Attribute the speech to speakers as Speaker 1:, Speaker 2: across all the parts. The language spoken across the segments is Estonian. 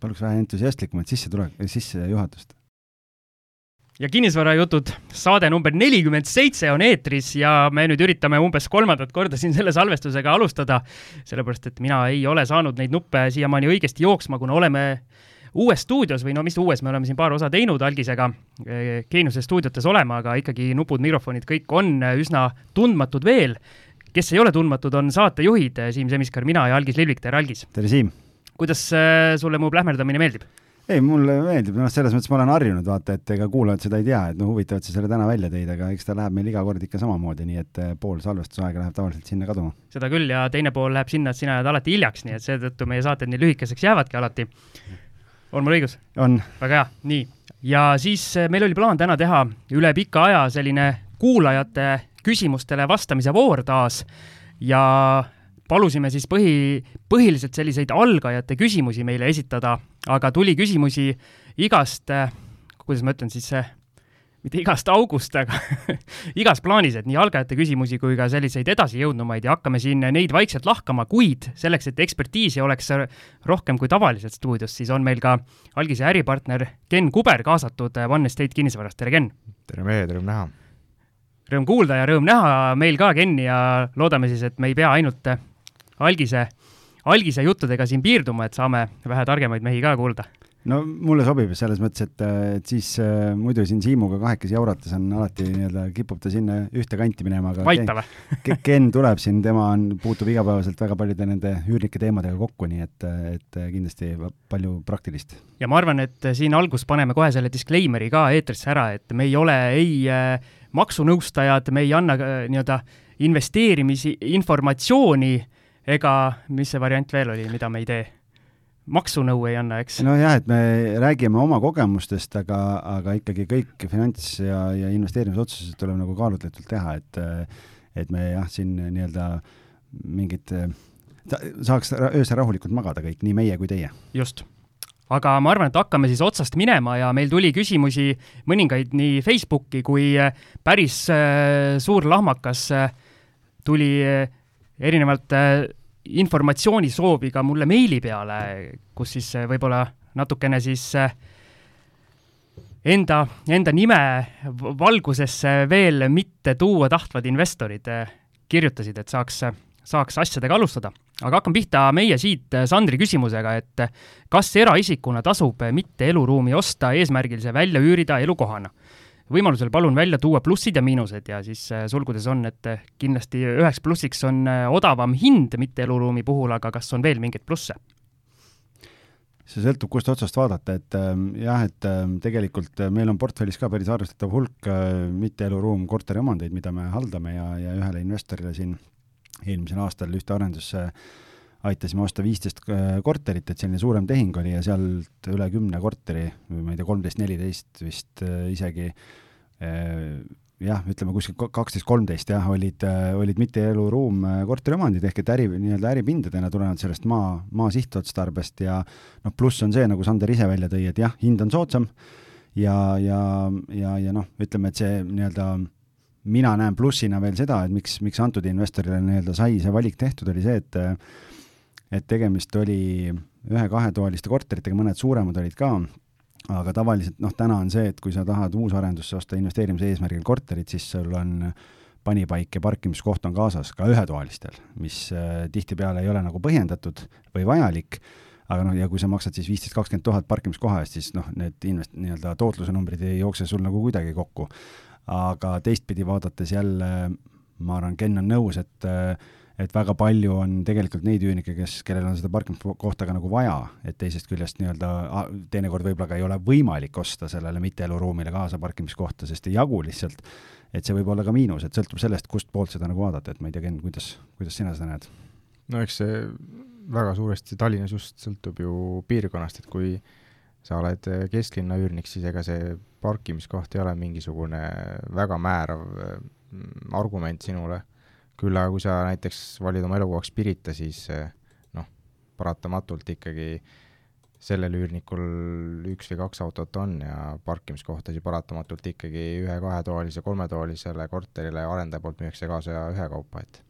Speaker 1: paluks vähe entusiastlikumat sissetule-, sissejuhatust.
Speaker 2: ja kinnisvarajutud saade number nelikümmend seitse on eetris ja me nüüd üritame umbes kolmandat korda siin selle salvestusega alustada, sellepärast et mina ei ole saanud neid nuppe siiamaani õigesti jooksma, kuna oleme uues stuudios või no mis uues, me oleme siin paar osa teinud algisega Geeniuse stuudiotes olema, aga ikkagi nupud, mikrofonid, kõik on üsna tundmatud veel. kes ei ole tundmatud, on saatejuhid Siim Semiskar, mina ja Algis Lilvik, tere Algis!
Speaker 1: tere, Siim!
Speaker 2: Kuidas äh, sulle mu plähmerdamine meeldib?
Speaker 1: ei, mulle meeldib, noh, selles mõttes ma olen harjunud, vaata, et ega kuulajad seda ei tea, et noh, huvitav, et sa selle täna välja tõid, aga eks ta läheb meil iga kord ikka samamoodi, nii et äh, pool salvestusaega läheb tavaliselt sinna kaduma.
Speaker 2: seda küll ja teine pool läheb sinna, et sina jääd alati hiljaks, nii et seetõttu meie saated nii lühikeseks jäävadki alati on mul õigus?
Speaker 1: on.
Speaker 2: väga hea, nii. ja siis eh, meil oli plaan täna teha üle pika aja selline kuulajate küsimustele vastamise voor taas ja palusime siis põhi, põhiliselt selliseid algajate küsimusi meile esitada, aga tuli küsimusi igast, eh, kuidas ma ütlen siis, eh, mitte igast august, aga igas plaanis, et nii algajate küsimusi kui ka selliseid edasijõudnumaid ja hakkame siin neid vaikselt lahkama, kuid selleks, et ekspertiisi oleks rohkem kui tavaliselt stuudios, siis on meil ka algise äripartner Ken Kuber kaasatud One Estate kinnisvarast, tere Ken!
Speaker 3: tere Meelia, rõõm näha!
Speaker 2: Rõõm kuulda ja rõõm näha meil ka, Ken, ja loodame siis, et me ei pea ainult algise, algise juttudega siin piirduma, et saame vähe targemaid mehi ka kuulda
Speaker 1: no mulle sobib selles mõttes, et, et siis äh, muidu siin Siimuga kahekesi jaurates on alati nii-öelda, kipub ta sinna ühte kanti minema, aga
Speaker 2: Vaita
Speaker 1: Ken, Ken tuleb siin, tema on, puutub igapäevaselt väga paljude nende üürnike teemadega kokku, nii et, et kindlasti palju praktilist.
Speaker 2: ja ma arvan, et siin alguses paneme kohe selle disclaimer'i ka eetrisse ära, et me ei ole ei äh, maksunõustajad, me ei anna äh, nii-öelda investeerimisi, informatsiooni ega mis see variant veel oli, mida me ei tee maksunõu ei anna, eks?
Speaker 1: nojah, et me räägime oma kogemustest, aga, aga ikkagi kõik finants- ja, ja investeerimisotsused tuleb nagu kaalutletult teha, et et me jah, siin nii-öelda mingit, saaks öösel rahulikult magada kõik, nii meie kui teie.
Speaker 2: just aga ma arvan, et hakkame siis otsast minema ja meil tuli küsimusi mõningaid nii Facebooki kui päris äh, suur lahmakas äh, tuli äh, erinevalt äh, informatsioonisoovi ka mulle meili peale, kus siis äh, võib-olla natukene siis äh, enda, enda nime valgusesse veel mitte tuua tahtvad investorid äh, kirjutasid, et saaks, saaks asjadega alustada. aga hakkame pihta meie siit Sandri küsimusega, et kas eraisikuna tasub mitte eluruumi osta eesmärgil see välja üürida elukohana? Võimalusel palun välja tuua plussid ja miinused ja siis äh, sulgudes on, et äh, kindlasti üheks plussiks on äh, odavam hind mitte eluruumi puhul, aga kas on veel mingeid plusse?
Speaker 1: see sõltub, kust otsast vaadata, et äh, jah, et äh, tegelikult meil on portfellis ka päris arvestatav hulk äh, mitteeluruum korteriomandeid, mida me haldame ja, ja ühele investorile siin eelmisel aastal ühte arendusse aitasime osta viisteist korterit, et selline suurem tehing oli ja sealt üle kümne korteri või ma ei tea, kolmteist, neliteist vist isegi äh, jah, ütleme kuskil kaksteist, kolmteist jah, olid, olid mitte eluruum korteriomandid ehk et äri, nii-öelda äripindadena tulenevalt sellest maa, maa sihtotstarbest ja noh, pluss on see, nagu Sander ise välja tõi, et jah, hind on soodsam ja, ja, ja, ja noh, ütleme, et see nii-öelda mina näen plussina veel seda, et miks, miks antud investorile nii-öelda sai see valik tehtud, oli see, et et tegemist oli ühe-kahetoaliste korteritega, mõned suuremad olid ka aga tavaliselt noh, täna on see, et kui sa tahad uusarendusse osta investeerimise eesmärgil korterit, siis sul on panipaik ja parkimiskoht on kaasas ka ühetoalistel, mis äh, tihtipeale ei ole nagu põhjendatud või vajalik, aga noh, ja kui sa maksad siis viisteist, kakskümmend tuhat parkimiskoha eest, siis noh, need invest-, nii-öelda tootluse numbrid ei jookse sul nagu kuidagi kokku. aga teistpidi vaadates jälle ma arvan, Ken on nõus, et äh, et väga palju on tegelikult neid üürnikke, kes, kellel on seda parkimiskohta ka nagu vaja, et teisest küljest nii-öelda teinekord võib-olla ka ei ole võimalik osta sellele mitteeluruumile kaasa parkimiskohta, sest ei jagu lihtsalt, et see võib olla ka miinus, et sõltub sellest, kust poolt seda nagu vaadata, et ma ei tea, Ken, kuidas, kuidas sina seda näed?
Speaker 3: no eks see väga suuresti Tallinnas just sõltub ju piirkonnast, et kui sa oled kesklinna üürnik, siis ega see parkimiskoht ei ole mingisugune väga määrav mm, argument sinule küll aga kui sa näiteks valid oma elukohaks Pirita, siis eh, noh, paratamatult ikkagi sellel üürnikul üks või kaks autot on ja parkimiskohtasi paratamatult ikkagi ühe-kahetoalise, kolmetoalisele korterile arendaja poolt müüakse kaasa ühekaupa, et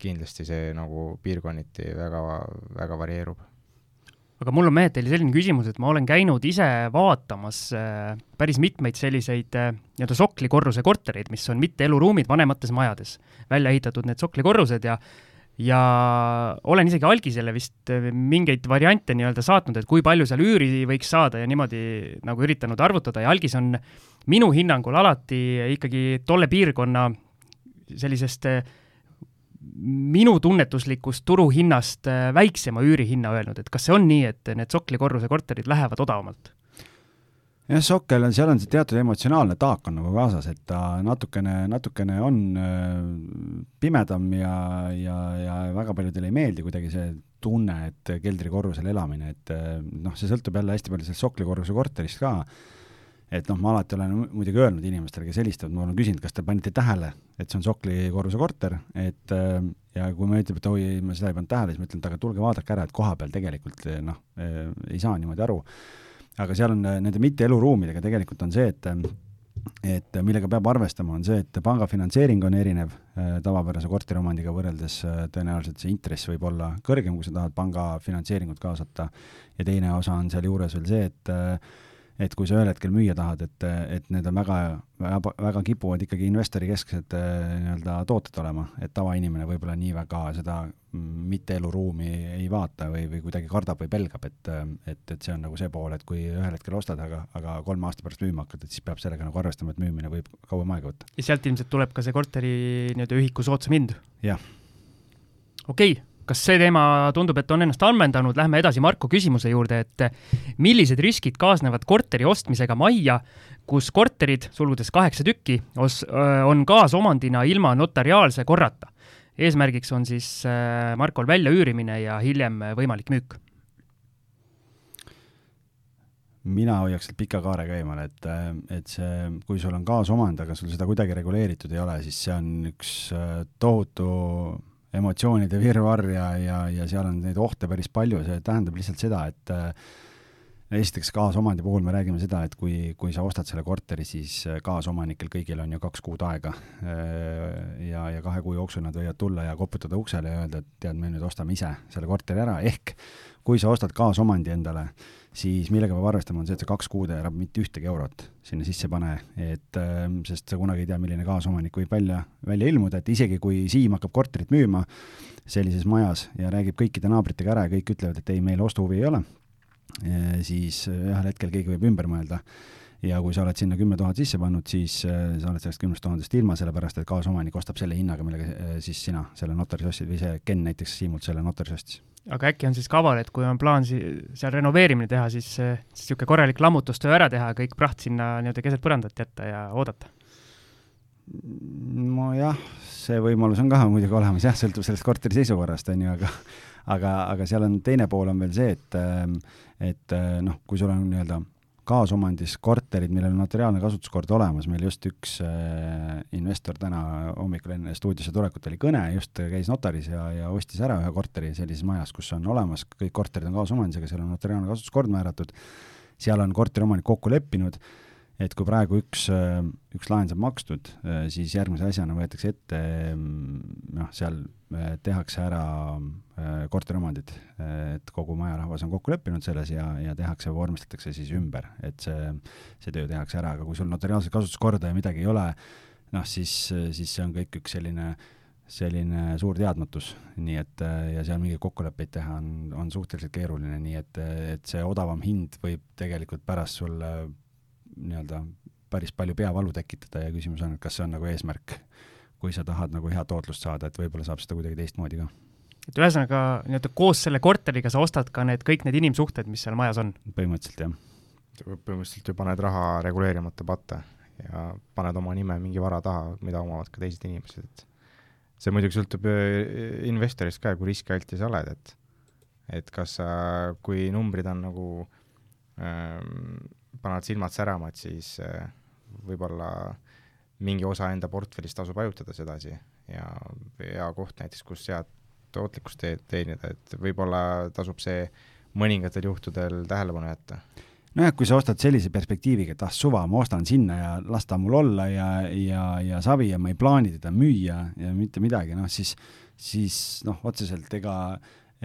Speaker 3: kindlasti see nagu piirkonniti väga, väga varieerub
Speaker 2: aga mul on Meetel selline küsimus, et ma olen käinud ise vaatamas äh, päris mitmeid selliseid äh, nii-öelda soklikorruse kortereid, mis on mitte eluruumid vanemates majades, välja ehitatud need soklikorrused ja ja olen isegi algisele vist äh, mingeid variante nii-öelda saatnud, et kui palju seal üüri võiks saada ja niimoodi nagu üritanud arvutada ja algis on minu hinnangul alati ikkagi tolle piirkonna sellisest äh, minu tunnetuslikust turuhinnast äh, väiksema üürihinna öelnud, et kas see on nii, et need soklikorruse korterid lähevad odavamalt?
Speaker 1: jah, Sokkel on, seal on see teatud emotsionaalne taak on nagu kaasas, et ta natukene, natukene on äh, pimedam ja, ja, ja väga paljudele ei meeldi kuidagi see tunne, et keldrikorrusel elamine, et äh, noh, see sõltub jälle hästi palju sellest soklikorruse korterist ka et noh, ma alati olen muidugi öelnud inimestele, kes helistavad, ma olen küsinud, kas te panite tähele, et see on Sokli korruse korter, et äh, ja kui ma ütleb, et oi, ma seda ei pannud tähele, siis ma ütlen, et aga tulge vaadake ära, et koha peal tegelikult äh, noh, äh, ei saa niimoodi aru. aga seal on nende mitte eluruumidega tegelikult on see, et et millega peab arvestama, on see, et panga finantseering on erinev tavapärase korteriomandiga võrreldes, tõenäoliselt see intress võib olla kõrgem, kui sa tahad panga finantseeringut kaasata, ja teine osa on sealjuures veel see, et et kui sa ühel hetkel müüa tahad, et, et need on väga, väga, väga kipuvad ikkagi investorikesksed äh, nii-öelda tooted olema, et tavainimene võib-olla nii väga seda mitte eluruumi ei vaata või, või kuidagi kardab või pelgab, et, et, et see on nagu see pool, et kui ühel hetkel ostad, aga, aga kolme aasta pärast müüma hakkad, et siis peab sellega nagu arvestama, et müümine võib kauem aega võtta.
Speaker 2: ja sealt ilmselt tuleb ka see korteri nii-öelda ühiku soodsam hind?
Speaker 1: jah.
Speaker 2: okei okay kas see teema tundub, et on ennast ammendanud, lähme edasi Marko küsimuse juurde, et millised riskid kaasnevad korteri ostmisega majja, kus korterid, sulgudes kaheksa tükki, on kaasomandina ilma notariaalse korrata. eesmärgiks on siis Markol väljaüürimine ja hiljem võimalik müük
Speaker 1: mina hoiaks sealt pika kaarega eemale, et, et see, kui sul on kaasomand, aga sul seda kuidagi reguleeritud ei ole, siis see on üks tohutu emotsioonide virvarr ja, ja, ja seal on neid ohte päris palju, see tähendab lihtsalt seda, et äh, esiteks kaasomandi puhul me räägime seda, et kui, kui sa ostad selle korteri, siis kaasomanikel kõigil on ju kaks kuud aega. Äh, ja, ja kahe kuu jooksul nad võivad tulla ja koputada uksele ja öelda, et tead, me nüüd ostame ise selle korteri ära, ehk kui sa ostad kaasomandi endale, siis millega peab arvestama, on see, et sa kaks kuud ei ära mitte ühtegi eurot sinna sisse pane, et ähm, sest sa kunagi ei tea, milline kaasomanik võib välja, välja ilmuda, et isegi kui Siim hakkab korterit müüma sellises majas ja räägib kõikide naabritega ära ja kõik ütlevad, et ei, meil ostuhuvi ei ole, äh, siis ühel hetkel keegi võib ümber mõelda. Ja kui sa oled sinna kümme tuhat sisse pannud, siis äh, sa oled sellest kümnest tuhandest ilma, sellepärast et kaasomanik ostab selle hinnaga, millega äh, siis sina selle notaris ostsid või see Ken näiteks Siimult selle notaris ostis
Speaker 2: aga äkki on siis kaval, et kui on plaan si seal renoveerimine teha, siis niisugune korralik lammutustöö ära teha, kõik praht sinna nii-öelda keset põrandat jätta ja oodata?
Speaker 1: nojah, see võimalus on ka muidugi olemas jah, sõltub sellest korteri seisukorrast, on ju, aga aga, aga seal on teine pool on veel see, et et noh, kui sul on nii-öelda kaasomandis korterid, millel on notariaalne kasutuskord olemas, meil just üks äh, investor täna hommikul enne stuudiosse tulekut oli kõne, just käis notaris ja, ja ostis ära ühe korteri sellises majas, kus on olemas, kõik korterid on kaasomandisega, seal on notariaalne kasutuskord määratud, seal on korteriomanik kokku leppinud et kui praegu üks, üks laen saab makstud, siis järgmise asjana võetakse ette, noh, seal eh, tehakse ära korteriomandid, et kogu majarahvas on kokku leppinud selles ja, ja tehakse, vormistatakse siis ümber, et see, see töö tehakse ära, aga kui sul notariaalset kasutuskorda ja midagi ei ole, noh, siis, siis see on kõik üks selline selline suur teadmatus, nii et ja seal mingeid kokkuleppeid teha on, on suhteliselt keeruline, nii et, et see odavam hind võib tegelikult pärast sulle nii-öelda päris palju peavalu tekitada ja küsimus on, et kas see on nagu eesmärk, kui sa tahad nagu head tootlust saada, et võib-olla saab seda kuidagi teistmoodi ka.
Speaker 2: Et ühesõnaga, nii-öelda koos selle korteriga sa ostad ka need, kõik need inimsuhted, mis seal majas on?
Speaker 1: põhimõtteliselt, jah.
Speaker 3: põhimõtteliselt ju paned raha reguleerimata patta ja paned oma nime mingi vara taha, mida omavad ka teised inimesed, et see muidugi sõltub investorist ka, kui riskialtis sa oled, et et kas sa, kui numbrid on nagu ähm, panevad silmad särama, et siis äh, võib-olla mingi osa enda portfellist tasub hajutada sedasi ja hea koht näiteks, kus head tootlikkust te teenida, et võib-olla tasub see mõningatel juhtudel tähelepanu jätta?
Speaker 1: Nojah, kui sa ostad sellise perspektiiviga, et ah suva, ma ostan sinna ja las ta mul olla ja, ja, ja savi ja ma ei plaani teda müüa ja mitte midagi, noh siis, siis noh, otseselt ega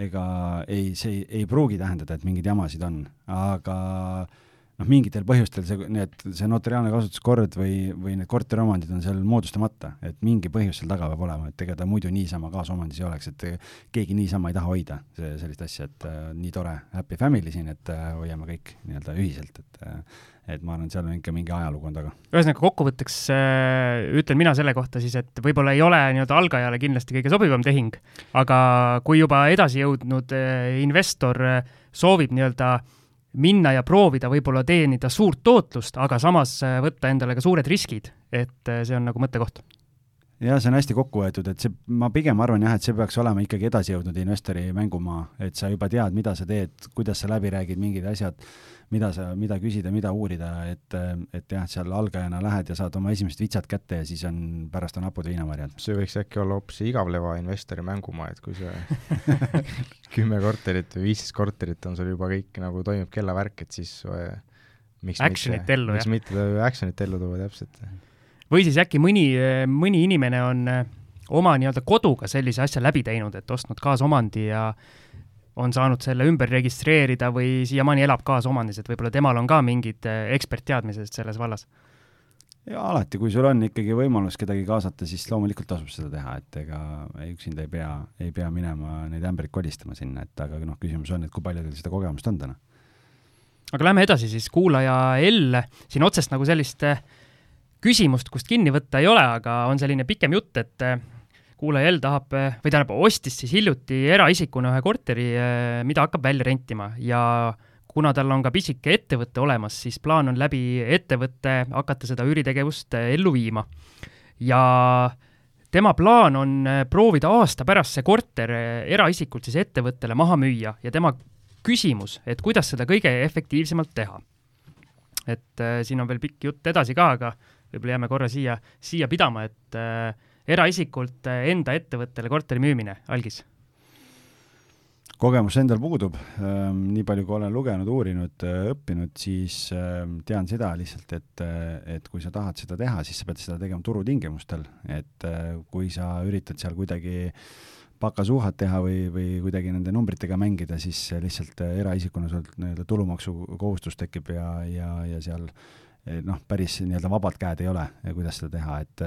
Speaker 1: ega ei, see ei, ei pruugi tähendada, et mingeid jamasid on, aga noh, mingitel põhjustel see, need, see notariaalne kasutuskord või, või need korteriomandid on seal moodustamata, et mingi põhjus seal taga peab olema, et ega ta muidu niisama kaasomandis ei oleks, et keegi niisama ei taha hoida see, sellist asja, et äh, nii tore happy family siin, et äh, hoiame kõik nii-öelda ühiselt, et äh, et ma arvan, et seal on ikka mingi ajalugu on taga.
Speaker 2: ühesõnaga kokkuvõtteks äh, ütlen mina selle kohta siis, et võib-olla ei ole nii-öelda algajale kindlasti kõige sobivam tehing, aga kui juba edasi jõudnud äh, investor äh, soovib nii-öelda minna ja proovida võib-olla teenida suurt tootlust, aga samas äh, võtta endale ka suured riskid, et äh, see on nagu mõttekoht
Speaker 1: jah, see on hästi kokku võetud, et see, ma pigem arvan jah, et see peaks olema ikkagi edasijõudnud investori mängumaa, et sa juba tead, mida sa teed, kuidas sa läbi räägid mingid asjad, mida sa, mida küsida, mida uurida, et, et jah, seal algajana lähed ja saad oma esimesed vitsad kätte ja siis on, pärast on hapud viinamarjad.
Speaker 3: see võiks äkki olla hoopis igavleva investori mängumaa, et kui see kümme korterit või viisteist korterit on sul juba kõik nagu toimub kellavärk, et siis äh, miks
Speaker 2: action'it
Speaker 3: mitte,
Speaker 2: ellu,
Speaker 3: miks mitte action'it ellu tuua, täpselt.
Speaker 2: Või siis äkki mõni, mõni inimene on äh, oma nii-öelda koduga sellise asja läbi teinud, et ostnud kaasomandi ja on saanud selle ümber registreerida või siiamaani elab kaasomandis, et võib-olla temal on ka mingid eh, ekspertteadmised selles vallas?
Speaker 1: ja alati, kui sul on ikkagi võimalus kedagi kaasata, siis loomulikult tasub seda teha, et ega üksinda ei pea, ei pea minema neid ämbreid kolistama sinna, et aga noh, küsimus on, et kui palju teil seda kogemust on täna?
Speaker 2: aga lähme edasi siis, kuulaja L, siin otsest nagu sellist eh, küsimust, kust kinni võtta ei ole, aga on selline pikem jutt, et eh, kuulaja L tahab, või tähendab, ostis siis hiljuti eraisikuna ühe korteri, eh, mida hakkab välja rentima ja kuna tal on ka pisike ettevõte olemas, siis plaan on läbi ettevõtte hakata seda üüritegevust ellu viima. ja tema plaan on proovida aasta pärast see korter eraisikult siis ettevõttele maha müüa ja tema küsimus, et kuidas seda kõige efektiivsemalt teha. et äh, siin on veel pikk jutt edasi ka, aga võib-olla jääme korra siia, siia pidama, et äh, eraisikult eh, enda ettevõttele korteri müümine, algis?
Speaker 1: kogemus endal puudub, ehm, nii palju, kui olen lugenud, uurinud, eh, õppinud, siis ehm, tean seda lihtsalt, et, eh, et kui sa tahad seda teha, siis sa pead seda tegema turutingimustel, et kui sa üritad seal kuidagi pakasuuhat teha või, või kuidagi nende numbritega mängida, siis lihtsalt eraisikuna sul nii-öelda tulumaksukohustus tekib ja, ja, ja seal noh, päris nii-öelda vabad käed ei ole, kuidas seda teha, et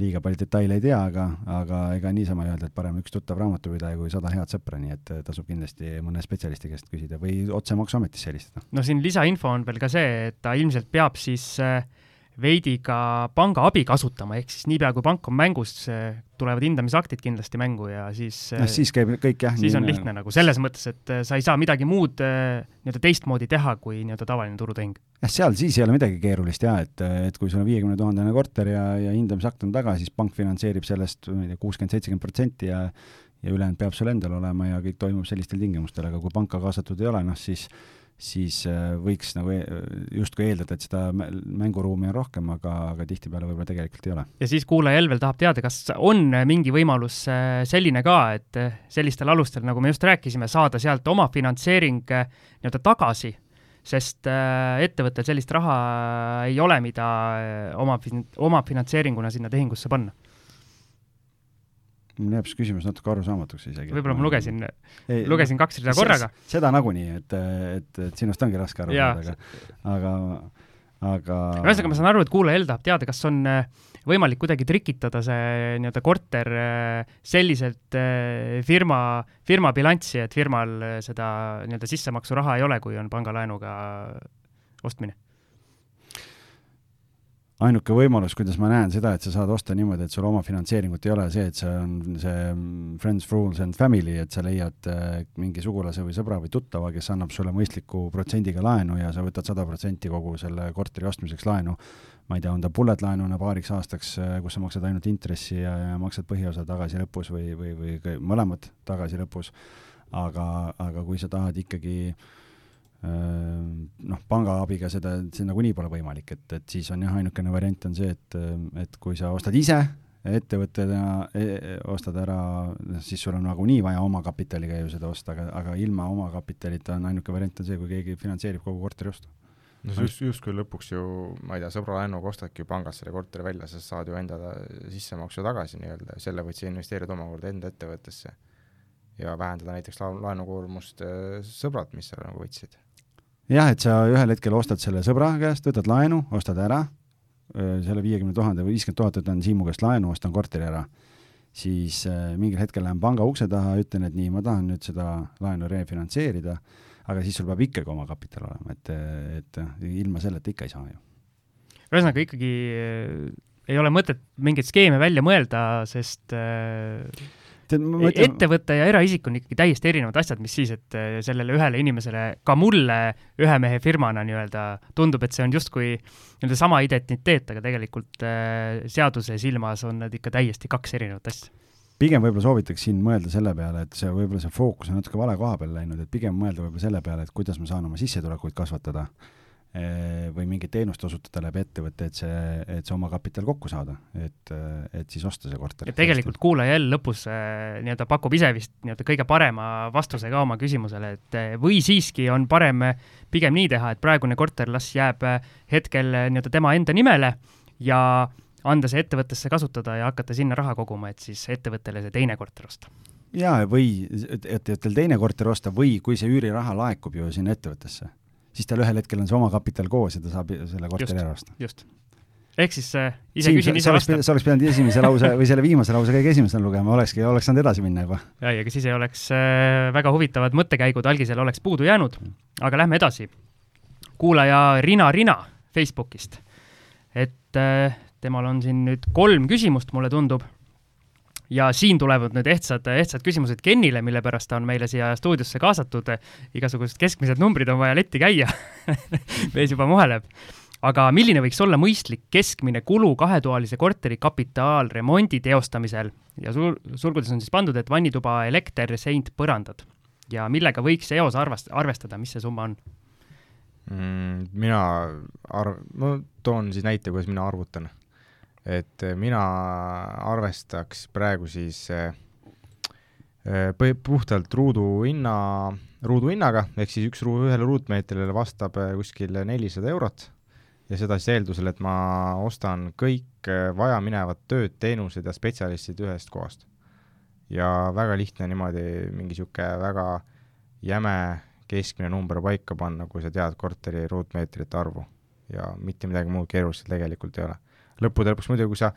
Speaker 1: liiga palju detaile ei tea, aga, aga ega niisama ei öelda, et parem üks tuttav raamatupidaja kui sada head sõpra, nii et tasub kindlasti mõne spetsialisti käest küsida või otse Maksuametisse helistada.
Speaker 2: no siin lisainfo on veel ka see, et ta ilmselt peab siis äh, veidi ka panga abi kasutama, ehk siis niipea, kui pank on mängus, tulevad hindamisaktid kindlasti mängu ja siis
Speaker 1: noh, siis käib kõik jah.
Speaker 2: siis on lihtne nagu selles mõttes, et äh, sa ei saa midagi muud äh, nii-öelda teistmoodi teha kui nii-öelda tavaline turutehing.
Speaker 1: jah, seal siis ei ole midagi keerulist jaa, et, et kui sul on viiekümne tuhandene korter ja, ja hindamisakt on taga, siis pank finantseerib sellest, ma ei tea, kuuskümmend, seitsekümmend protsenti ja ja ülejäänud peab sul endal olema ja kõik toimub sellistel tingimustel, aga kui panka kaasatud ei ole, noh siis siis äh, võiks nagu e-, justkui eeldada, et seda mänguruumi on rohkem, aga, aga tihtipeale võib-olla tegelikult ei ole.
Speaker 2: ja siis kuulaja Elvel tahab teada, kas on mingi võimalus äh, selline ka, et äh, sellistel alustel, nagu me just rääkisime, saada sealt oma finantseering nii-öelda tagasi, sest ettevõttel sellist raha ei ole, mida oma, oma finantseeringuna sinna tehingusse panna
Speaker 1: mul jääb see küsimus natuke arusaamatuks isegi.
Speaker 2: võib-olla ma lugesin, lugesin kaks rida korraga.
Speaker 1: seda nagunii, et, et, et sinust ongi raske aru saada, aga, aga, aga
Speaker 2: ühesõnaga, ma saan aru, et kuulaja L tahab teada, kas on äh, võimalik kuidagi trikitada see nii-öelda korter äh, selliselt äh, firma, firma bilanssi, et firmal seda nii-öelda sissemaksuraha ei ole, kui on pangalaenuga ostmine
Speaker 1: ainuke võimalus, kuidas ma näen seda, et sa saad osta niimoodi, et sul oma finantseeringut ei ole, see, et see on see friends, fools and family, et sa leiad äh, mingi sugulase või sõbra või tuttava, kes annab sulle mõistliku protsendiga laenu ja sa võtad sada protsenti kogu selle korteri ostmiseks laenu. ma ei tea, on ta bullet laenuna paariks aastaks, äh, kus sa maksad ainult intressi ja, ja maksad põhiosa tagasi lõpus või, või, või mõlemad tagasi lõpus. aga, aga kui sa tahad ikkagi äh, noh, panga abiga seda, see nagunii pole võimalik, et, et siis on jah, ainukene variant on see, et, et kui sa ostad ise ettevõttena e, e, ostad ära, siis sul on nagunii vaja omakapitaliga ju seda osta, aga, aga ilma omakapitalita on ainuke variant on see, kui keegi finantseerib kogu korteri ostu.
Speaker 3: no see just, justkui lõpuks ju, ma ei tea, sõbra laenuga ostadki ju pangast selle korteri välja, sa saad ju enda sissemaksu tagasi nii-öelda, selle võid sa investeerida omakorda enda ettevõttesse ja vähendada näiteks la-, laenukoormust äh, sõbrad, mis seal nagu võtsid.
Speaker 1: Jah, et sa ühel hetkel ostad selle sõbra käest, võtad laenu, ostad ära, selle viiekümne tuhande või viiskümmend tuhat võtan Siimu käest laenu, ostan korteri ära, siis mingil hetkel lähen panga ukse taha, ütlen, et nii, ma tahan nüüd seda laenu refinantseerida, aga siis sul peab ikkagi oma kapital olema, et, et ilma selleta ikka ei saa ju.
Speaker 2: ühesõnaga ikkagi ei ole mõtet mingeid skeeme välja mõelda, sest äh. Ettevõte ja eraisik on ikkagi täiesti erinevad asjad, mis siis, et äh, sellele ühele inimesele, ka mulle ühe mehe firmana nii-öelda tundub, et see on justkui nii-öelda sama identiteet, aga tegelikult äh, seaduse silmas on need ikka täiesti kaks erinevat asja.
Speaker 1: Pigem võib-olla soovitaks siin mõelda selle peale, et see võib-olla see fookus on natuke vale koha peale läinud, et pigem mõelda võib-olla selle peale, et kuidas ma saan oma sissetulekuid kasvatada. Eh, või mingit teenust osutada läbi ettevõtte, et see, et see omakapital kokku saada, et, et siis osta see korter.
Speaker 2: et tegelikult kuulaja jälle lõpus äh, nii-öelda pakub ise vist nii-öelda kõige parema vastuse ka oma küsimusele, et äh, või siiski on parem pigem nii teha, et praegune korter las jääb hetkel nii-öelda tema enda nimele ja anda see ettevõttesse kasutada ja hakata sinna raha koguma, et siis ettevõttele see teine korter osta
Speaker 1: jaa, või et, et teil teine korter osta või kui see üüriraha laekub ju sinna ettevõttesse siis tal ühel hetkel on see omakapital koos ja ta saab selle korteri ära osta.
Speaker 2: just. ehk siis äh, ise Siim, küsin, ise vastan.
Speaker 1: sa oleks pidanud esimese lause või selle viimase lause kõige esimesena lugema, olekski, oleks saanud edasi minna juba.
Speaker 2: ja, ja siis ei oleks äh, väga huvitavad mõttekäigud algisel oleks puudu jäänud, aga lähme edasi. kuulaja Rina Rina Facebookist, et äh, temal on siin nüüd kolm küsimust, mulle tundub ja siin tulevad nüüd ehtsad, ehtsad küsimused Kennile, mille pärast ta on meile siia stuudiosse kaasatud. igasugused keskmised numbrid on vaja letti käia mees juba muheleb. aga milline võiks olla mõistlik keskmine kulu kahetoalise korteri kapitaalremondi teostamisel ja sul-, sulgudes on siis pandud, et vannituba, elekter, seint, põrandad. ja millega võiks eos arvast-, arvestada, mis see summa on
Speaker 3: mm,? mina arv-, ma toon siis näite, kuidas mina arvutan et äh, mina arvestaks praegu siis äh, äh, puhtalt ruudu hinna, ruudu hinnaga, ehk siis üks ruu-, ühele ruutmeetrile vastab kuskil nelisada eurot. Ja seda siis eeldusel, et ma ostan kõik vajaminevad tööd, teenused ja spetsialistid ühest kohast. ja väga lihtne niimoodi mingi niisugune väga jäme keskmine number paika panna, kui sa tead korteri ruutmeetrite arvu. Ja mitte midagi muud keerulist tegelikult ei ole lõppude lõpuks muidugi, kui sa,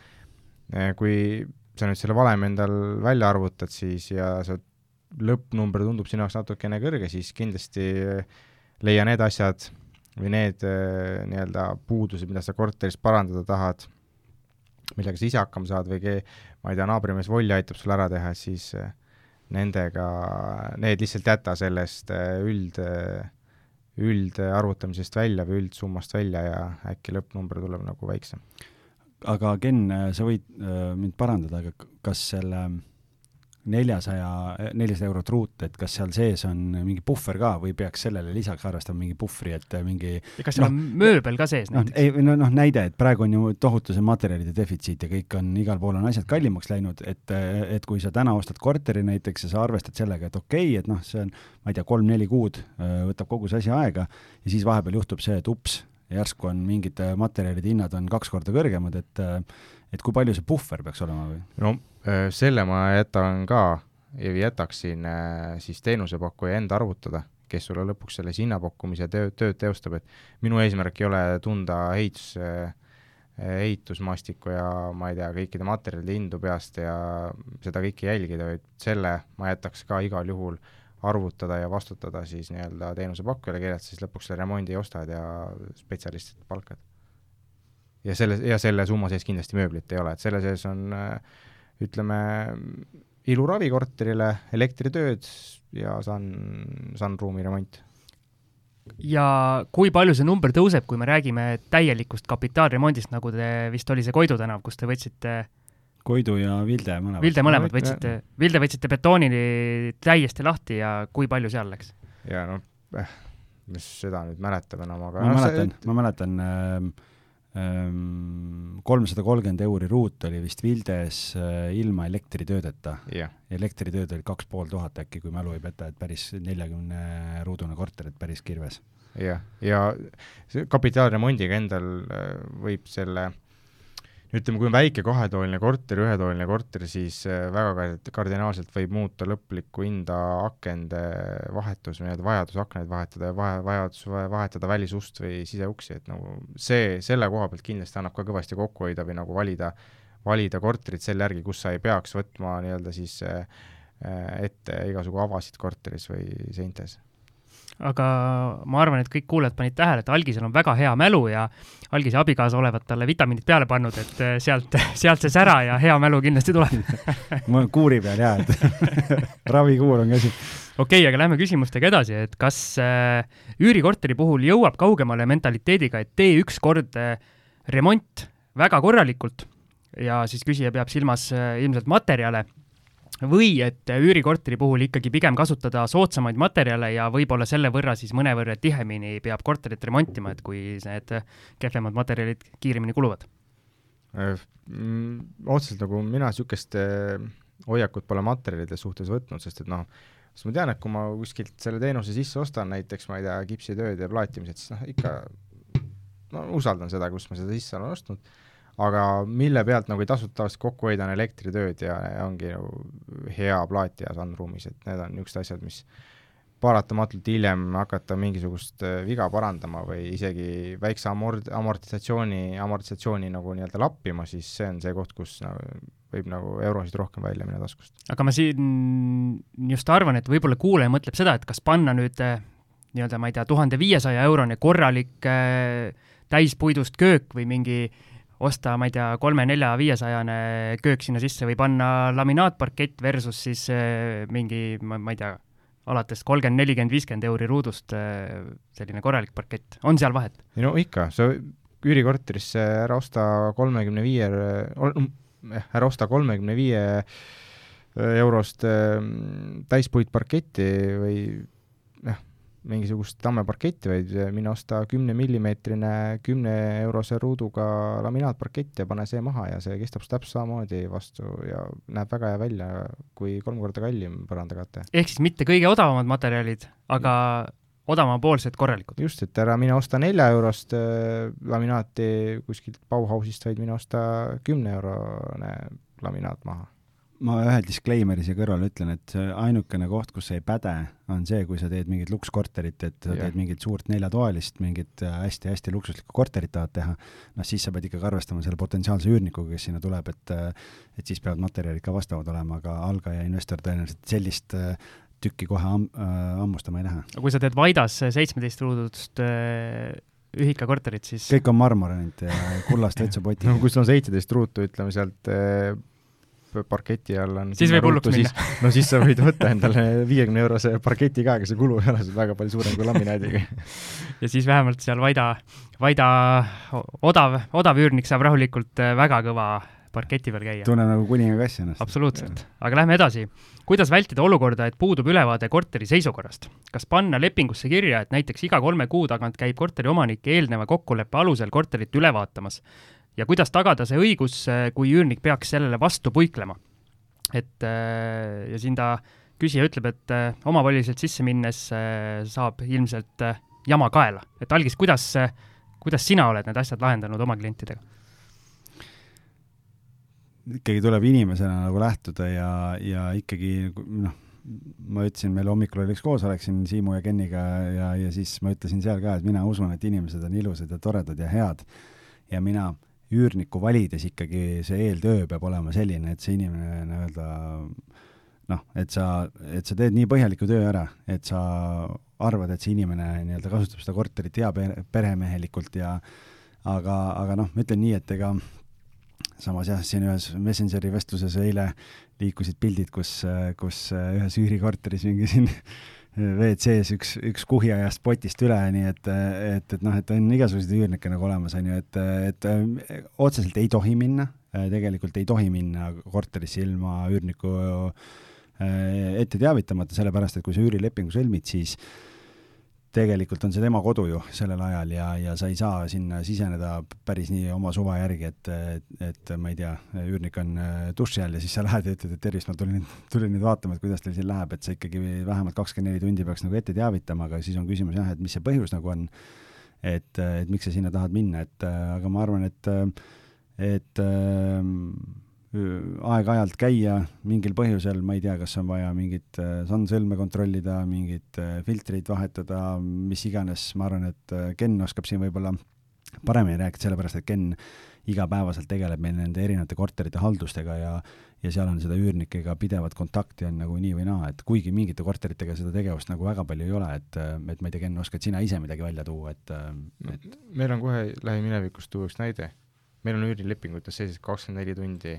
Speaker 3: eh, kui sa nüüd selle valemi endal välja arvutad, siis ja see lõppnumber tundub sinu jaoks natukene kõrge, siis kindlasti leia need asjad või need eh, nii-öelda puudused, mida sa korteris parandada tahad, millega sa ise hakkama saad või kee-, ma ei tea, naabrimees Volli aitab sul ära teha, siis eh, nendega, need lihtsalt jäta sellest üld, üldarvutamisest välja või üldsummast välja ja äkki lõppnumber tuleb nagu väiksem
Speaker 1: aga Ken, sa võid äh, mind parandada, aga kas selle neljasaja, nelisada eurot ruut, et kas seal sees on mingi puhver ka või peaks sellele lisaks arvestama mingi puhvri, et mingi
Speaker 2: ja kas seal no, on mööbel ka sees
Speaker 1: noh, näiteks? ei, no noh, näide, et praegu on ju tohutu see materjalide defitsiit ja kõik on, igal pool on asjad kallimaks läinud, et, et kui sa täna ostad korteri näiteks ja sa arvestad sellega, et okei okay,, et noh, see on, ma ei tea, kolm-neli kuud äh, võtab kogu see asi aega ja siis vahepeal juhtub see, et ups, järsku on mingid äh, materjalide hinnad on kaks korda kõrgemad, et äh, et kui palju see puhver peaks olema või?
Speaker 3: no äh, selle ma jätan ka jätaksin siis teenusepakkuja enda arvutada, kes sulle lõpuks selle hinnapakkumise töö, tööd teostab, et minu eesmärk ei ole tunda ehitus, ehitusmaastikku ja ma ei tea, kõikide materjalide hindu peast ja seda kõike jälgida, vaid selle ma jätaks ka igal juhul äh, arvutada ja vastutada siis nii-öelda teenusepakkujale, kellelt siis lõpuks selle remondi ostad ja spetsialistid palkad. ja selle, ja selle summa sees kindlasti mööblit ei ole, et selle sees on ütleme, iluravi korterile, elektritööd ja sun, sunruumi remont.
Speaker 2: ja kui palju see number tõuseb, kui me räägime täielikust kapitaalremondist, nagu te vist oli see Koidu tänav, kus te võtsite
Speaker 1: Koidu ja Vilde mõlemad.
Speaker 2: Vilde mõlemad võtsite, Vilde võtsite betooni täiesti lahti ja kui palju seal läks?
Speaker 3: ja noh eh,, mis seda nüüd mäletab enam, aga
Speaker 1: ma no, mäletan see..., ma mäletan ähm, kolmsada kolmkümmend euri ruut oli vist Vildes äh, ilma elektritöödeta
Speaker 3: yeah..
Speaker 1: elektritööd oli kaks pool tuhat äkki, kui mälu ei peta, et päris neljakümne ruudune korter, et päris kirves.
Speaker 3: jah, ja see kapitaalremondiga endal äh, võib selle ütleme, kui on väike kahetoaline korter, ühetoaline korter, siis äh, väga kardinaalselt võib muuta lõplikku hinda akende vahetus, nii-öelda vajadus aknaid vahetada ja vahe, vajadus vahetada välisust või siseuksi, et nagu see, selle koha pealt kindlasti annab ka kõvasti kokku hoida või nagu valida, valida korterit selle järgi, kus sa ei peaks võtma nii-öelda siis äh, ette igasugu avasid korteris või seintes
Speaker 2: aga ma arvan, et kõik kuulajad panid tähele, et Algisel on väga hea mälu ja Algise abikaasa olevat talle vitamiinid peale pannud, et eh, sealt, sealt see sära ja hea mälu kindlasti tuleb.
Speaker 1: Ma olen kuuri peal jaa, et ravikuur on käsil.
Speaker 2: okei okay,, aga lähme küsimustega edasi, et kas äh, üürikorteri puhul jõuab kaugemale mentaliteediga, et tee ükskord äh, remont väga korralikult? Ja siis küsija peab silmas äh, ilmselt materjale või et üürikorteri puhul ikkagi pigem kasutada soodsamaid materjale ja võib-olla selle võrra siis mõnevõrra tihemini peab korterit remontima, et kui need kehvemad materjalid kiiremini kuluvad?
Speaker 3: Äh, mm, otseselt nagu mina niisugust äh, hoiakut pole materjalide suhtes võtnud, sest et noh, sest ma tean, et kui ma kuskilt selle teenuse sisse ostan, näiteks ma ei tea, kipsitööd ja plaatimised, siis noh, ikka ma usaldan seda, kus ma seda sisse olen ostnud aga mille pealt nagu ei tasu tavaliselt kokku hoida, on elektritööd ja, ja ongi nagu hea plaatija sunruumis, et need on niisugused asjad, mis paratamatult hiljem hakata mingisugust äh, viga parandama või isegi väikse amort-, amortisatsiooni, amortisatsiooni nagu nii-öelda lappima, siis see on see koht, kus nagu võib nagu eurosid rohkem välja minna taskust.
Speaker 2: aga ma siin just arvan, et võib-olla kuulaja mõtleb seda, et kas panna nüüd äh, nii-öelda, ma ei tea, tuhande viiesaja eurone korralik äh, täispuidust köök või mingi äh, osta, ma ei tea, kolme-nelja-viiesajane köök sinna sisse või panna laminaatparkett versus siis äh, mingi, ma, ei tea, alates kolmkümmend, nelikümmend, viiskümmend euri ruudust äh, selline korralik parkett, on seal vahet?
Speaker 3: no ikka, sa üürikorterisse ära osta kolmekümne viie, eh, ära osta kolmekümne viie eurost täispuitparketti või mingisugust tammeparketti, vaid mine osta kümne millimeetrine kümne eurose ruuduga laminaatparkett ja pane see maha ja see kestab täpselt samamoodi vastu ja näeb väga hea välja kui kolm korda kallim põrandakate.
Speaker 2: ehk siis mitte kõige odavamad materjalid, aga odavamapoolsed korralikud?
Speaker 3: just, et ära mine osta nelja eurost äh, laminaati kuskilt Bauhausist, vaid mine osta kümne eurone laminaat maha
Speaker 1: ma ühe disclaimer'i siia kõrvale ütlen, et ainukene koht, kus see ei päde, on see, kui sa teed mingit lukskorterit, et sa yeah. teed mingit suurt neljatoalist, mingit hästi-hästi luksuslikku korterit tahad teha, noh siis sa pead ikkagi arvestama selle potentsiaalse üürnikuga, kes sinna tuleb, et et siis peavad materjalid ka vastavad olema, aga algaja investor tõenäoliselt sellist tükki kohe am-, hammustama ei lähe.
Speaker 2: aga kui sa teed Vaidas seitsmeteist ruudust ühikakorterit, siis
Speaker 1: kõik on marmor ainult ja kullast vetsupotid
Speaker 3: no kui sul on seitseteist ruutu, ütleme sealt parketi all on
Speaker 2: siis võib hulluks minna.
Speaker 3: no siis sa võid võtta endale viiekümne eurose parketi ka, aga see kulu ei ole sul väga palju suurem kui laminaadiga
Speaker 2: ja siis vähemalt seal Vaida, Vaida odav, odav üürnik saab rahulikult äh, väga kõva parketi peal käia.
Speaker 1: tunneb nagu kuningakass ennast.
Speaker 2: absoluutselt, aga lähme edasi. kuidas vältida olukorda, et puudub ülevaade korteri seisukorrast? kas panna lepingusse kirja, et näiteks iga kolme kuu tagant käib korteri omanik eelneva kokkuleppe alusel korterit üle vaatamas ja kuidas tagada see õigus, äh, kui üürnik peaks sellele vastu puiklema. et äh, ja siin ta, küsija ütleb, et äh, omavoliliselt sisse minnes saab ilmselt jama kaela. et Algis, kuidas, kuidas sina oled need asjad lahendanud oma klientidega?
Speaker 1: ikkagi tuleb inimesena nagu lähtuda ja, ja ikkagi noh, ma ütlesin, meil hommikul oli üks koosolek siin Siimu ja Kenniga ja, ja siis ma ütlesin seal ka, et mina usun, et inimesed on ilusad ja toredad ja head. ja mina üürnikku valides ikkagi see eeltöö peab olema selline, et see inimene nii-öelda noh, et sa, et sa teed nii põhjaliku töö ära, et sa arvad, et see inimene nii-öelda kasutab seda korterit hea peremehelikult ja aga, aga noh, ma ütlen nii, et ega samas jah, siin ühes Messengeri vestluses eile liikusid pildid, kus, kus ühes üürikorteris mingi siin WC-s üks, üks kuhi ajas potist üle, nii et, et, et noh, et on igasuguseid üürnikke nagu olemas, on ju, et, et otseselt ei tohi minna, tegelikult ei tohi minna korterisse ilma üürniku äh, ette teavitamata, sellepärast et kui sa üürilepingu sõlmid, siis äh, tegelikult on see tema kodu ju sellel ajal ja, ja sa ei saa sinna siseneda päris nii oma suva järgi, et, et, et ma ei tea, üürnik on äh, duši all ja siis sa lähed ja ütled, et tervist, ma tulin, tulin nüüd vaatama, et kuidas teil siin läheb, et sa ikkagi vähemalt kakskümmend neli tundi peaks nagu ette teavitama, aga siis on küsimus jah, et mis see põhjus nagu on, et, et miks sa sinna tahad minna, et aga ma arvan, et et äh, aeg-ajalt käia mingil põhjusel, ma ei tea, kas on vaja mingit äh, sandsõlme kontrollida, mingit äh, filtreid vahetada, mis iganes, ma arvan, et äh, Ken oskab siin võib-olla paremini rääkida, sellepärast et Ken igapäevaselt tegeleb meil nende erinevate korterite haldustega ja ja seal on seda üürnikega pidevat kontakti on nagu nii või naa, et kuigi mingite korteritega seda tegevust nagu väga palju ei ole, et, et ma ei tea, Ken, oskad sina ise midagi välja tuua, et,
Speaker 3: et meil on kohe lähiminevikust tuua üks näide. meil on üürilepingutes sees kakskümmend neli tundi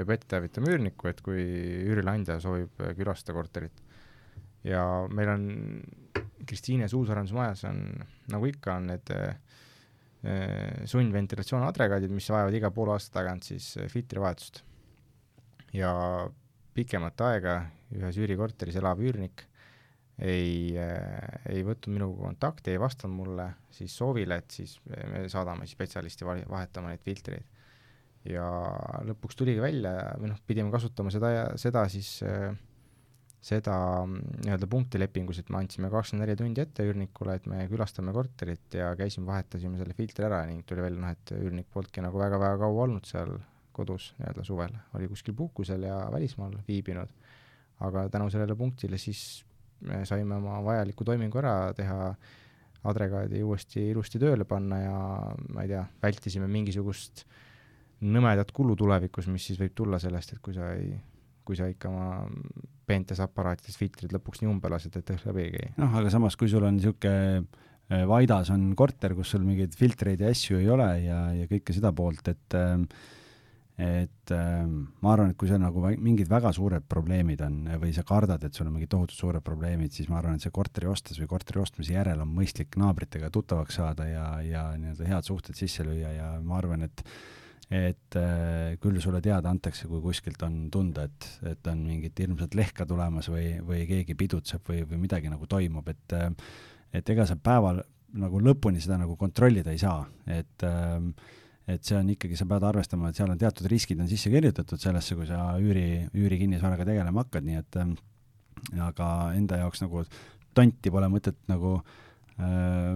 Speaker 3: peab ette teavitama üürnikku, et kui üürileandja soovib äh, külastada korterit. ja meil on Kristiines uusarendusmajas on, nagu ikka, on need äh, äh sundventilatsioon agregaadid, mis vajavad iga poole aasta tagant siis äh, filtrivahetust. ja pikemat aega ühes üürikorteris elav üürnik ei äh,, ei võtnud minuga kontakti, ei vastanud mulle siis soovile, et siis me saadame spetsialisti vahetama neid filtreid ja lõpuks tuligi välja või noh, pidime kasutama seda, seda siis äh, seda mm, nii-öelda punktilepingus, et me andsime kakskümmend neli tundi ette üürnikule, et me külastame korterit ja käisime, vahetasime selle filtri ära ning tuli välja noh, et üürnik polnudki nagu väga-väga kaua olnud seal kodus nii-öelda suvel, oli kuskil puhkusel ja välismaal viibinud. aga tänu sellele punktile siis me saime oma vajaliku toimingu ära teha, agregaadi uuesti ilusti tööle panna ja ma ei tea, vältisime mingisugust äh, nõmedat kulu tulevikus, mis siis võib tulla sellest, et kui sa ei, kui sa ikka oma peentes aparaatides filtrid lõpuks nii umbe lased, et läbi ei käi.
Speaker 1: noh, aga samas, kui sul on niisugune äh, Vaidas on korter, kus sul mingeid filtreid ja asju ei ole ja, ja kõike seda poolt, et äh, et äh, ma arvan, et kui seal nagu mingid väga suured probleemid on või sa kardad, et sul on mingid tohutult suured probleemid, siis ma arvan, et see korteri ostes või korteri ostmise järel on mõistlik naabritega tuttavaks saada ja, ja nii-öelda head suhted sisse lüüa ja ma arvan, et et äh, küll sulle teada antakse, kui kuskilt on tunda, et, et on mingit hirmsat lehka tulemas või, või keegi pidutseb või, või midagi nagu toimub, et äh, et ega sa päeval nagu lõpuni seda nagu kontrollida ei saa, et äh, et see on ikkagi, sa pead arvestama, et seal on teatud riskid on sisse kirjutatud sellesse, kui sa üüri, üürikinnisvaraga tegelema hakkad, nii et äh, aga enda jaoks nagu tonti pole mõtet nagu äh,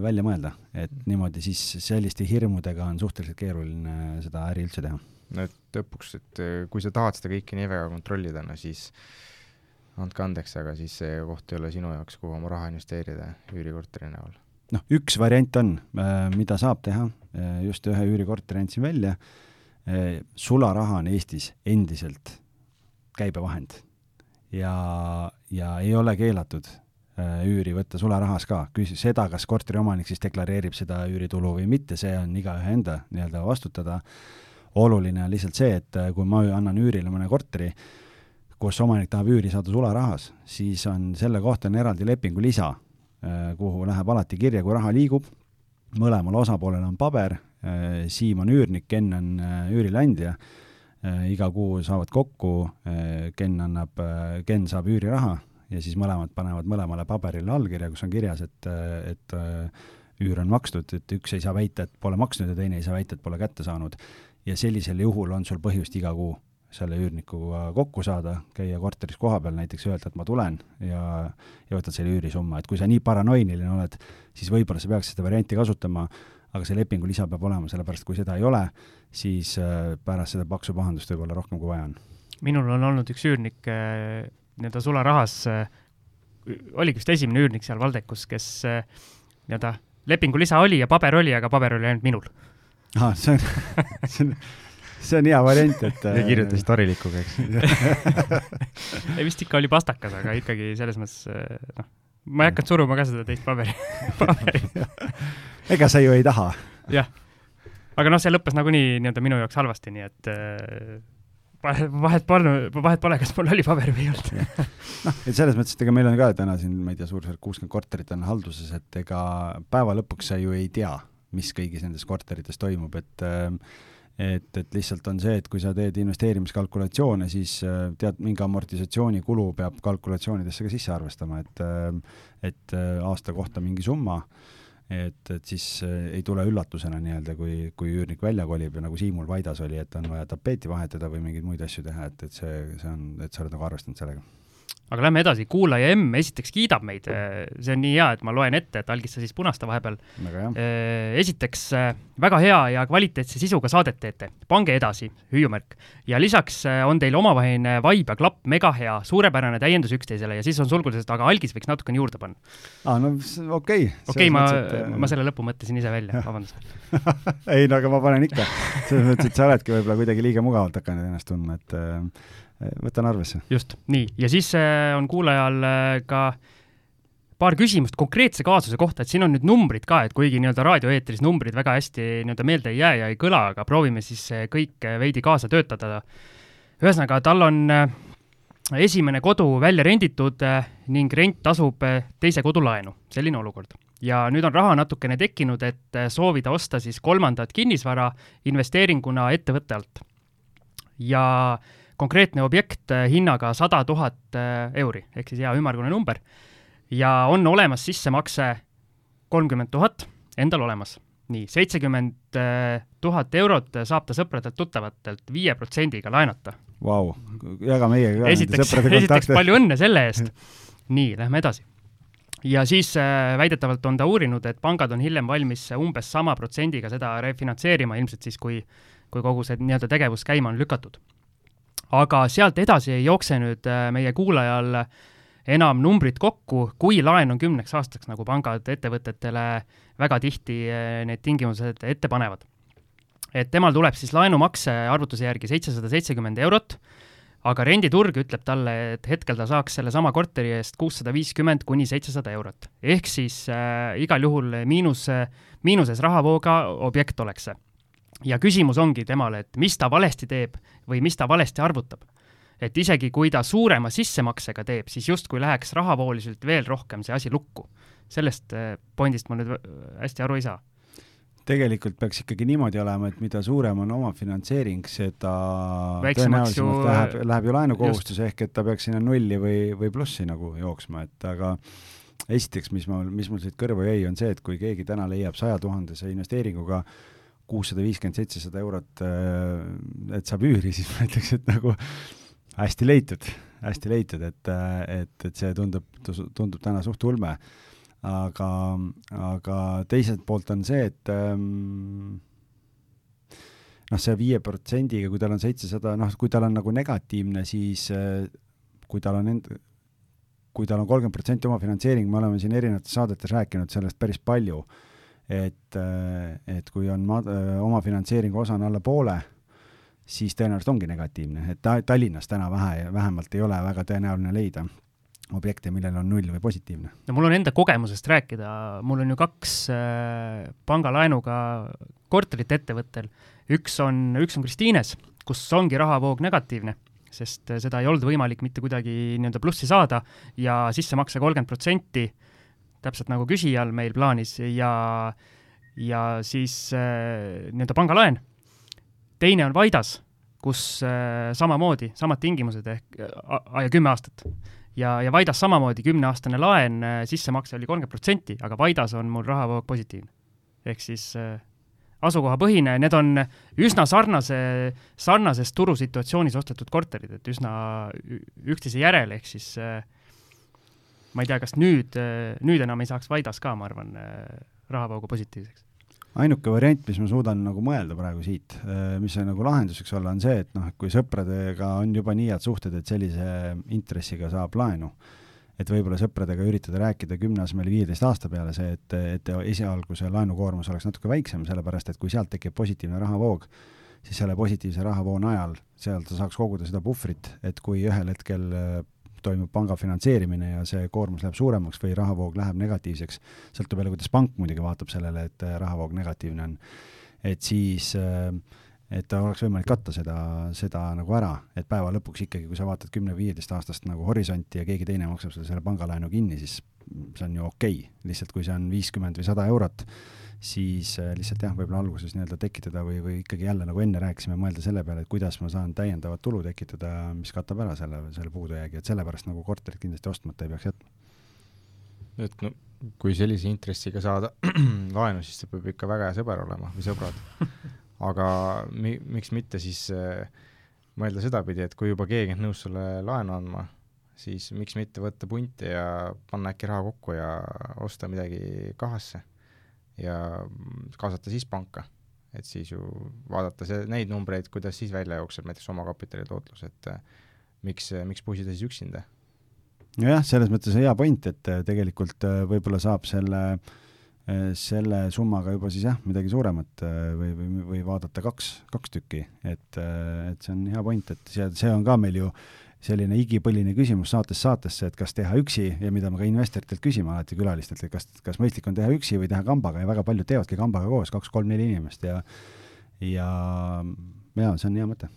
Speaker 1: välja mõelda, et niimoodi siis selliste hirmudega on suhteliselt keeruline seda äri üldse teha.
Speaker 3: no et lõpuks, et äh, kui sa tahad seda kõike nii väga kontrollida, no siis andke andeks, aga siis see koht ei ole sinu jaoks, kuhu oma raha investeerida üürikorteri näol.
Speaker 1: noh, üks variant on, äh, mida saab teha, just ühe üürikorteri andsin välja, sularaha on Eestis endiselt käibevahend ja, ja ei ole keelatud Äh, üüri võtta sularahas ka, küsi seda, kas korteriomanik siis deklareerib seda üüritulu või mitte, see on igaühe enda nii-öelda vastutada. oluline on lihtsalt see, et äh, kui ma annan üürile mõne korteri, kus omanik tahab üüri saada sularahas, siis on selle kohta on eraldi lepingu lisa, äh, kuhu läheb alati kirja, kui raha liigub, mõlemal osapoolel on paber, Siim on üürnik, Ken on üürileandja, iga kuu saavad kokku, Ken annab, Ken saab üüriraha ja siis mõlemad panevad mõlemale paberile allkirja, kus on kirjas, et, et üür on makstud, et üks ei saa väita, et pole maksnud ja teine ei saa väita, et pole kätte saanud. ja sellisel juhul on sul põhjust iga kuu selle üürnikuga kokku saada, käia korteris kohapeal näiteks, öelda, et ma tulen ja, ja võtad selle üürisumma, et kui sa nii paranoiline oled, siis võib-olla sa peaks seda varianti kasutama, aga see lepingu lisa peab olema, sellepärast kui seda ei ole, siis äh, pärast seda paksu pahandust võib olla rohkem, kui vaja on.
Speaker 2: minul on olnud üks üürnik äh nii-öelda sularahas äh, oligi vist esimene üürnik seal Valdekus, kes äh, nii-öelda lepingu lisa oli ja paber oli, aga paber oli ainult minul.
Speaker 1: ahah, see on, see on, see on hea variant, et
Speaker 3: ja kirjutasid harilikuga, eks
Speaker 2: ei, vist ikka oli pastakas, aga ikkagi selles mõttes noh, ma ei hakanud suruma ka seda teist paberi paberit
Speaker 1: ega sa ju ei taha.
Speaker 2: jah. aga noh, see lõppes nagunii nii-öelda minu jaoks halvasti, nii et vahet pole, vahet pole, kas mul oli paber või ei olnud.
Speaker 1: Noh, et selles mõttes, et ega meil on ka täna siin, ma ei tea, suurusjärk kuuskümmend korterit on halduses, et ega päeva lõpuks sa ju ei tea, mis kõigis nendes korterites toimub, et et, et lihtsalt on see, et kui sa teed investeerimiskalkulatsioone, siis tead, mingi amortisatsioonikulu peab kalkulatsioonidesse ka sisse arvestama, et et aasta kohta mingi summa et, et siis äh, ei tule üllatusena nii-öelda, kui, kui üürnik välja kolib ja nagu Siimul Vaidas oli, et on vaja tapeeti vahetada või mingeid muid asju teha, et, et see, see on, et sa oled nagu arvestanud sellega
Speaker 2: aga lähme edasi, kuulaja M esiteks kiidab meid, see on nii hea, et ma loen ette, et algis sa siis punasta vahepeal. Äh, esiteks väga hea ja kvaliteetse sisuga saadet teete, pange edasi, hüüumärk. ja lisaks on teil omavaheline vibe ja klapp mega hea, suurepärane täiendus üksteisele ja siis on sulgudes, et aga algis võiks natukene juurde panna.
Speaker 1: aa, no okei. Okay..
Speaker 2: okei okay,, ma, et... ma selle lõpu mõtlesin ise välja, vabandust.
Speaker 1: Ei no aga ma panen ikka, selles mõttes, et sa oledki võib-olla kuidagi liiga mugavalt hakanud ennast tundma, et võtan arvesse.
Speaker 2: just, nii, ja siis äh, on kuulajal äh, ka paar küsimust konkreetse kaasuse kohta, et siin on nüüd numbrid ka, et kuigi nii-öelda raadioeetris numbrid väga hästi nii-öelda meelde ei jää ja ei kõla, aga proovime siis äh, kõik veidi kaasa töötada. ühesõnaga, tal on esimene kodu välja renditud ning rent tasub teise kodu laenu, selline olukord. ja nüüd on raha natukene tekkinud, et soovida osta siis kolmandat kinnisvara investeeringuna ettevõtte alt. ja äh, konkreetne objekt äh, hinnaga sada tuhat äh, euri, ehk siis hea ümmargune number, ja on olemas sissemakse kolmkümmend tuhat endal olemas. nii, seitsekümmend äh, tuhat eurot saab ta sõpradelt-tuttavatelt viie protsendiga laenata.
Speaker 1: Vau, jaga meiega
Speaker 2: ka. esiteks, esiteks palju õnne selle eest. nii, lähme edasi ja siis väidetavalt on ta uurinud, et pangad on hiljem valmis umbes sama protsendiga seda refinantseerima, ilmselt siis, kui, kui kogu see nii-öelda tegevus käima on lükatud aga sealt edasi ei jookse nüüd äh, meie kuulajal enam numbrid kokku, kui laen on kümneks aastaks, nagu pangad ettevõtetele väga tihti äh, need tingimused ette panevad. et temal tuleb siis laenumakse arvutuse järgi seitsesada seitsekümmend eurot, aga renditurg ütleb talle, et hetkel ta saaks sellesama korteri eest kuussada viiskümmend kuni seitsesada eurot. ehk siis äh, igal juhul miinus, miinuses rahavooga objekt oleks see ja küsimus ongi temale, et mis ta valesti teeb või mis ta valesti arvutab. et isegi kui ta suurema sissemaksega teeb, siis justkui läheks rahavooliselt veel rohkem see asi lukku. sellest eh, pointist ma nüüd äh, hästi aru ei saa
Speaker 1: tegelikult peaks ikkagi niimoodi olema, et mida suurem on omafinantseering, seda tõenäolisemalt ju... läheb, läheb ju laenukohustus, ehk et ta peaks sinna nulli või, või plussi nagu jooksma, et aga esiteks, mis mul, mis mul siit kõrvu jäi, on see, et kui keegi täna leiab saja tuhandese investeeringuga kuussada viiskümmend, seitsesada eurot, äh, et saab üüri, siis ma ütleks, et nagu hästi leitud, hästi leitud, et, et, et see tundub, tundub täna suht ulme. aga, aga teiselt poolt on see, et ähm, noh, see viie protsendiga, kui tal on seitsesada, noh, kui tal on nagu negatiivne, siis äh, kui tal on end-, kui tal on kolmkümmend protsenti omafinantseering, me oleme siin erinevates saadetes rääkinud sellest päris palju et, et kui on ma-, omafinantseeringu osa on alla poole, siis tõenäoliselt ongi negatiivne, et ta-, Tallinnas täna vähe, vähemalt ei ole väga tõenäoline leida objekte, millel on null või positiivne.
Speaker 2: no mul on enda kogemusest rääkida, mul on ju kaks äh, pangalaenuga korterit ettevõttel, üks on, üks on Kristiines, kus ongi rahavoog negatiivne, sest seda ei olnud võimalik mitte kuidagi nii-öelda plussi saada ja sissemakse kolmkümmend protsenti täpselt nagu küsijal meil plaanis ja, ja siis äh, nii-öelda pangalaen. teine on Vaidas, kus äh, samamoodi, samad tingimused ehk äh, kümme aastat. ja, ja Vaidas samamoodi kümneaastane laen äh,, sissemakse oli kolmkümmend protsenti, aga Vaidas on mul rahavoog positiivne. ehk siis äh, asukohapõhine, need on üsna sarnase, sarnases turusituatsioonis ostetud korterid, et üsna üksteise järel, ehk siis äh, ma ei tea, kas nüüd, nüüd enam ei saaks Vaidas ka, ma arvan, rahavoogu positiivseks?
Speaker 1: ainuke variant, mis ma suudan nagu mõelda praegu siit, mis see nagu lahenduseks olla, on see, et noh, et kui sõpradega on juba nii head suhted, et sellise intressiga saab laenu, et võib-olla sõpradega üritada rääkida kümne asemel viieteist aasta peale see, et, et esialgu see laenukoormus oleks natuke väiksem, sellepärast et kui sealt tekib positiivne rahavoog, siis selle positiivse rahavoo najal, seal ta saaks koguda seda puhvrit, et kui ühel hetkel toimub panga finantseerimine ja see koormus läheb suuremaks või rahavoog läheb negatiivseks, sõltub jälle, kuidas pank muidugi vaatab sellele, et äh, rahavoog negatiivne on, et siis äh, et oleks võimalik katta seda, seda nagu ära, et päeva lõpuks ikkagi, kui sa vaatad kümne-viieteist aastast nagu horisonti ja keegi teine maksab sulle selle pangalaenu kinni, siis see on ju okei okay., lihtsalt kui see on viiskümmend või sada eurot, siis äh, lihtsalt jah, võib-olla alguses nii-öelda tekitada või, või ikkagi jälle, nagu enne rääkisime, mõelda selle peale, et kuidas ma saan täiendavat tulu tekitada, mis katab ära selle, selle puudujäägi, et sellepärast nagu korterit kindlasti ostmata ei peaks jätma.
Speaker 3: et no kui sellise intressiga saada laenu, siis see peab ikka väga hea sõber olema või sõbrad. aga mi-, miks mitte siis äh, mõelda sedapidi, et kui juba keegi on nõus sulle laenu andma, siis miks mitte võtta punti ja panna äkki raha kokku ja osta midagi kahasse ja kaasata siis panka. et siis ju vaadata see, neid numbreid, kuidas siis välja jookseb näiteks omakapitali tootlus, et äh, miks, miks pusida siis üksinda.
Speaker 1: nojah, selles mõttes hea point, et äh, tegelikult äh, võib-olla saab selle selle summaga juba siis jah, midagi suuremat või, või, või vaadata kaks, kaks tükki, et, et see on hea point, et see, see on ka meil ju selline igipõline küsimus saatest saatesse, et kas teha üksi ja mida me ka investoritelt küsime alati külalistelt, et kas, kas mõistlik on teha üksi või teha kambaga ja väga paljud teevadki kambaga koos, kaks-kolm-neli inimest ja ja, ja see on hea mõte.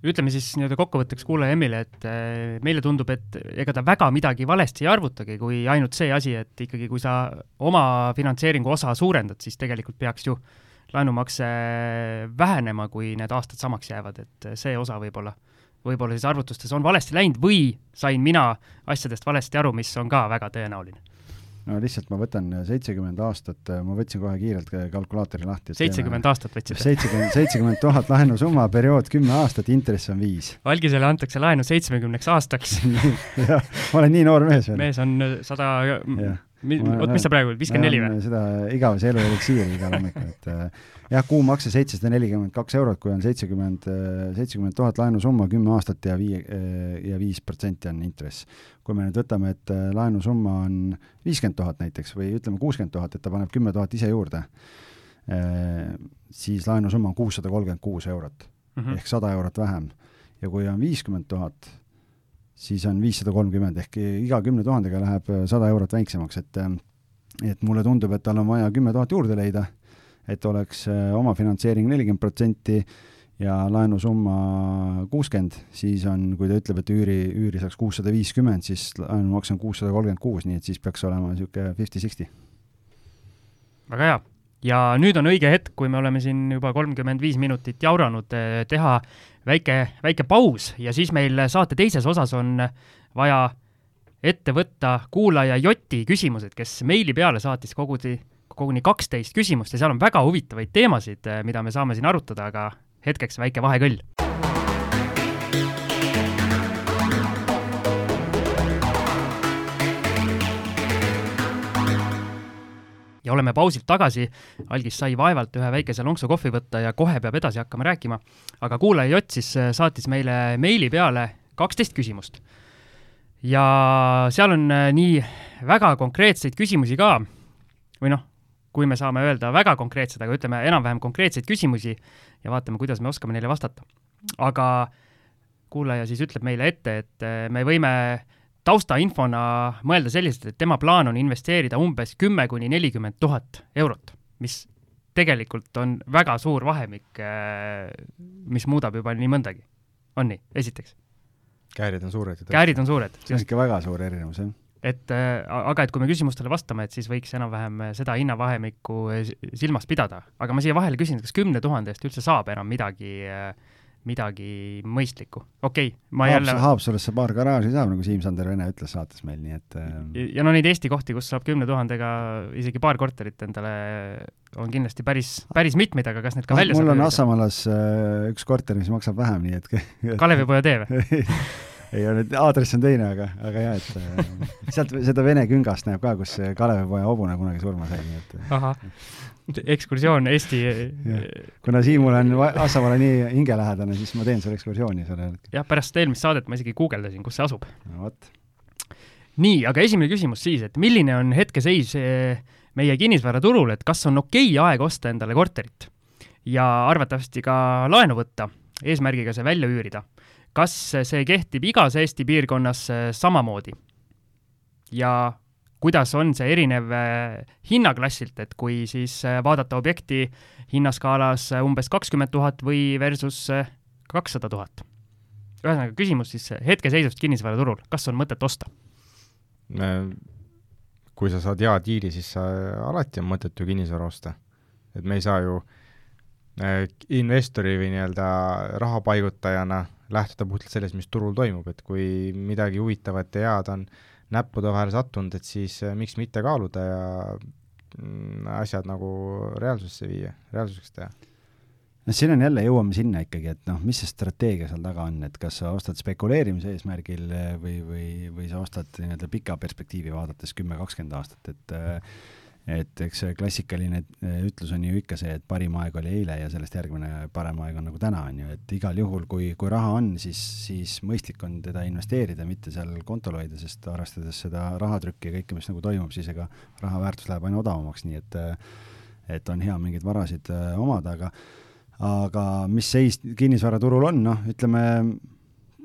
Speaker 2: Ütleme siis nii-öelda kokkuvõtteks kuulaja Emmile, et äh, meile tundub, et ega ta väga midagi valesti ei arvutagi, kui ainult see asi, et ikkagi kui sa oma finantseeringu osa suurendad, siis tegelikult peaks ju laenumakse vähenema, kui need aastad samaks jäävad, et see osa võib-olla võib-olla siis arvutustes on valesti läinud või sain mina asjadest valesti aru, mis on ka väga tõenäoline
Speaker 1: no lihtsalt ma võtan seitsekümmend aastat, ma võtsin kohe kiirelt kalkulaatori lahti.
Speaker 2: seitsekümmend aastat võtsite?
Speaker 1: seitsekümmend, seitsekümmend tuhat laenusumma, periood kümme aastat, intress on viis.
Speaker 2: Valgisele antakse laenu seitsmekümneks aastaks
Speaker 1: jah, ma olen nii noor mees veel.
Speaker 2: mees on sada vot mis sa praegu, viiskümmend neli või?
Speaker 1: seda igavese elu eliksiiri igal hommikul, et äh, jah, kuumakse seitsesada nelikümmend kaks eurot, kui on seitsekümmend, äh, seitsekümmend tuhat laenusumma, kümme aastat ja viie, äh, ja viis protsenti on intress. kui me nüüd võtame, et laenusumma on viiskümmend tuhat näiteks või ütleme kuuskümmend tuhat, et ta paneb kümme tuhat ise juurde, siis laenusumma on kuussada kolmkümmend kuus eurot mm -hmm. ehk sada eurot vähem. ja kui on viiskümmend tuhat, siis on viissada kolmkümmend ehk iga kümne tuhandega läheb äh, sada eurot väiksemaks, et äh, et mulle tundub, et tal on vaja kümme tuhat juurde leida, et oleks äh, omafinantseering nelikümmend protsenti ja laenusumma kuuskümmend, siis on, kui ta ütleb, et üüri, üüri saaks kuussada viiskümmend, siis laenumaks on kuussada kolmkümmend kuus, nii et siis peaks olema niisugune fifty-sixty.
Speaker 2: väga hea ja nüüd on õige hetk, kui me oleme siin juba kolmkümmend viis minutit jauranud, teha väike, väike paus ja siis meil saate teises osas on vaja ette võtta kuulaja Joti küsimused, kes meili peale saatis koguni, koguni kaksteist küsimust ja seal on väga huvitavaid teemasid, mida me saame siin arutada, aga hetkeks väike vahekõll ja oleme pausilt tagasi. algis sai vaevalt ühe väikese lonksu kohvi võtta ja kohe peab edasi hakkama rääkima. aga kuulaja Jott siis äh, saatis meile meili peale kaksteist küsimust. ja seal on äh, nii väga konkreetseid küsimusi ka, või noh, kui me saame öelda väga konkreetsed, aga ütleme enam-vähem konkreetseid küsimusi ja vaatame, kuidas me oskame neile vastata. aga kuulaja siis ütleb meile ette, et äh, me võime taustainfona mõelda selliselt, et tema plaan on investeerida umbes kümme kuni nelikümmend tuhat eurot, mis tegelikult on väga suur vahemik, äh, mis muudab juba nii mõndagi. on nii, esiteks?
Speaker 3: käärid on suured.
Speaker 2: käärid on suured.
Speaker 1: see on ikka väga suur erinevus, jah.
Speaker 2: et äh, aga et kui me küsimustele vastame, et siis võiks enam-vähem seda hinnavahemikku silmas pidada, aga ma siia vahele küsin, kas kümne tuhande eest üldse saab enam midagi äh, midagi mõistlikku. okei okay,, ma
Speaker 1: Haabs,
Speaker 2: jälle
Speaker 1: Haapsalus paar garaaži saab, nagu Siim-Sander Vene ütles saates meil, nii et
Speaker 2: äh... ja no neid Eesti kohti, kus saab kümne tuhandega isegi paar korterit endale, on kindlasti päris, päris mitmeid, aga kas need ka välja
Speaker 1: mul saab mul on Assamalas äh, üks korter, mis maksab vähem, nii et
Speaker 2: Kalevipoja tee või?
Speaker 1: Ei ole, aadress on teine, aga, aga jah, et äh, sealt seda Vene küngast näeb ka, kus Kalevipoja hobune kunagi surma sai, nii et
Speaker 2: ahah, ekskursioon Eesti
Speaker 1: kuna Siimul on Assamaale nii hingelähedane, siis ma teen selle ekskursiooni sellel
Speaker 2: hetkel. jah, pärast eelmist saadet ma isegi guugeldasin, kus see asub.
Speaker 1: no vot.
Speaker 2: nii, aga esimene küsimus siis, et milline on hetkeseis eh, meie kinnisvaraturul, et kas on okei okay aeg osta endale korterit ja arvatavasti ka laenu võtta, eesmärgiga see välja üürida kas see kehtib igas Eesti piirkonnas samamoodi? ja kuidas on see erinev äh, hinnaklassilt, et kui siis äh, vaadata objekti hinnaskaalas umbes kakskümmend tuhat või versus kakssada tuhat? ühesõnaga, küsimus siis hetkeseisust kinnisvaraturul, kas on mõtet osta?
Speaker 3: kui sa saad hea diili, siis sa, alati on mõtet ju kinnisvara osta. et me ei saa ju investori või nii-öelda rahapaigutajana lähtuda puhtalt sellest, mis turul toimub, et kui midagi huvitavat ja head on näppude vahele sattunud, et siis äh, miks mitte kaaluda ja mm, asjad nagu reaalsusse viia, reaalsuseks teha.
Speaker 1: noh, siin on jälle, jõuame sinna ikkagi, et noh, mis see strateegia seal taga on, et kas sa ostad spekuleerimise eesmärgil või, või, või sa ostad nii-öelda pika perspektiivi vaadates kümme, kakskümmend aastat, et et eks see klassikaline ütlus on ju ikka see, et parim aeg oli eile ja sellest järgmine parem aeg on nagu täna, on ju, et igal juhul, kui, kui raha on, siis, siis mõistlik on teda investeerida, mitte seal kontol hoida, sest arvestades seda rahatrükki ja kõike, mis nagu toimub, siis ega raha väärtus läheb aina odavamaks, nii et et on hea mingeid varasid omada, aga aga mis seis kinnisvaraturul on, noh, ütleme,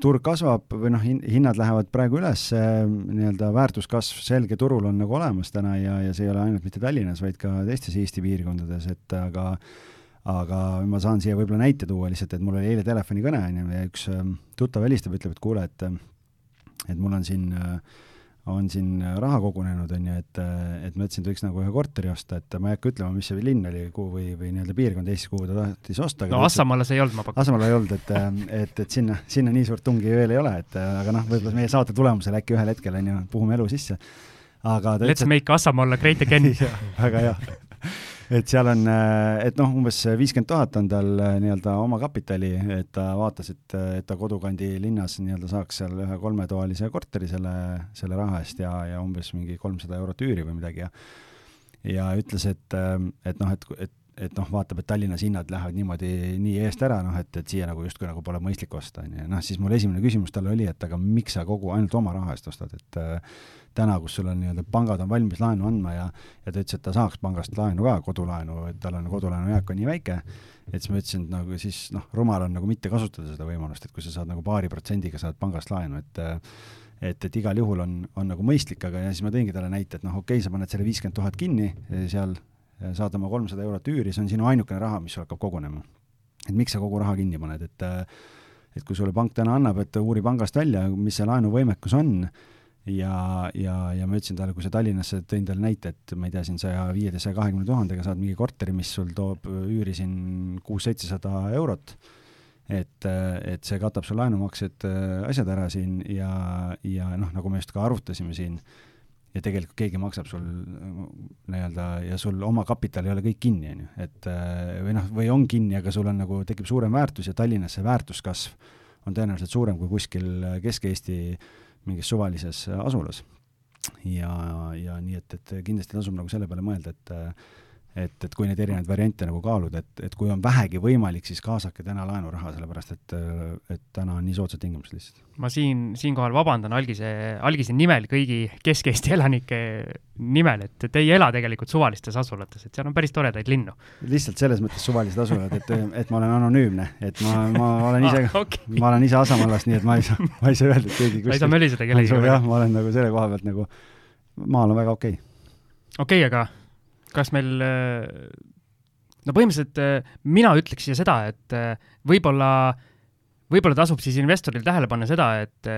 Speaker 1: turg kasvab või noh, hinnad lähevad praegu üles, nii-öelda väärtuskasv selge turul on nagu olemas täna ja, ja see ei ole ainult mitte Tallinnas, vaid ka teistes Eesti piirkondades, et aga aga ma saan siia võib-olla näite tuua lihtsalt, et mul oli eile telefonikõne, on ju, ja üks ähm, tuttav helistab, ütleb, et kuule, et et mul on siin äh, on siin raha kogunenud, on ju, et, et ma ütlesin, et võiks nagu ühe korteri osta, et ma ei hakka ütlema, mis see linn oli, kuhu või, või nii-öelda piirkond Eestis, kuhu ta tahtis osta.
Speaker 2: no Assamaalas ei olnud, ma pakun.
Speaker 1: Assamaalas ei olnud, et, et, et sinna, sinna nii suurt tungi veel ei ole, et aga noh, võib-olla meie saate tulemusel äkki ühel hetkel, on ju, puhume elu sisse. aga
Speaker 2: ta Let's ütles, make Assamaalla great again
Speaker 1: väga hea et seal on, äh, et noh, umbes viiskümmend tuhat on tal äh, nii-öelda oma kapitali, et ta vaatas, et, et ta kodukandi linnas nii-öelda saaks seal ühe kolmetoalise korteri selle, selle raha eest ja, ja umbes mingi kolmsada eurot üüri või midagi ja ja ütles, et, äh, et noh, et, et et noh, vaatab, et Tallinnas hinnad lähevad niimoodi nii eest ära, noh et, et siia nagu justkui nagu pole mõistlik osta, on ju, noh siis mul esimene küsimus talle oli, et aga miks sa kogu ainult oma raha eest ostad, et äh, täna, kus sul on nii-öelda, pangad on valmis laenu andma ja ja ta ütles, et ta saaks pangast laenu ka, kodulaenu, et tal on kodulaenu jääk on nii väike, et siis ma ütlesin, et nagu siis noh, rumal on nagu mitte kasutada seda võimalust, et kui sa saad nagu paari protsendiga saad pangast laenu, et et, et igal juhul on, on nagu mõistlik, aga ja siis ma tõingi talle näite, et noh, okei okay,, sa paned selle viiskümmend tuhat kinni seal saad oma kolmsada eurot üüri, see on sinu ainukene raha, mis hakkab kogunema. et miks sa kogu raha kinni paned, et et kui sulle pank täna annab, et uuri pangast välja, mis see laenuvõimekus on, ja, ja, ja ma ütlesin talle, kui sa Tallinnasse, tõin talle näite, et ma ei tea, siin saja viieteist, saja kahekümne tuhandega saad mingi korteri, mis sul toob üüri siin kuus-seitsesada eurot, et, et see katab sul laenumaksed, asjad ära siin ja, ja noh, nagu me just ka arutasime siin, ja tegelikult keegi maksab sul nii-öelda ja sul oma kapital ei ole kõik kinni, on ju, et või noh, või on kinni, aga sul on nagu, tekib suurem väärtus ja Tallinnas see väärtuskasv on tõenäoliselt suurem kui kuskil Kesk-Eesti mingis suvalises asulas. ja, ja nii, et, et kindlasti tasub nagu selle peale mõelda, et et, et kui neid erinevaid variante nagu kaaluda, et, et kui on vähegi võimalik, siis kaasake täna laenuraha, sellepärast et, et täna on nii soodsad tingimused lihtsalt.
Speaker 2: ma siin, siinkohal vabandan algise, algise nimel kõigi Kesk-Eesti elanike nimel, et, et ei ela tegelikult suvalistes asulates, et seal on päris toredaid linnu.
Speaker 1: lihtsalt selles mõttes suvalised asulad, et, et ma olen anonüümne, et ma, ma olen ise ah,, okay. ma olen ise Asamaalast, nii et ma ei saa, ma ei saa öelda, et keegi
Speaker 2: kuskil. ma ei saa möliseda kellegagi.
Speaker 1: jah, ma olen nagu selle koha pealt nagu, maal on väga okei okay..
Speaker 2: okei okay,, aga kas meil no põhimõtteliselt mina ütleks siia seda, et võib-olla, võib-olla tasub siis investoril tähele panna seda, et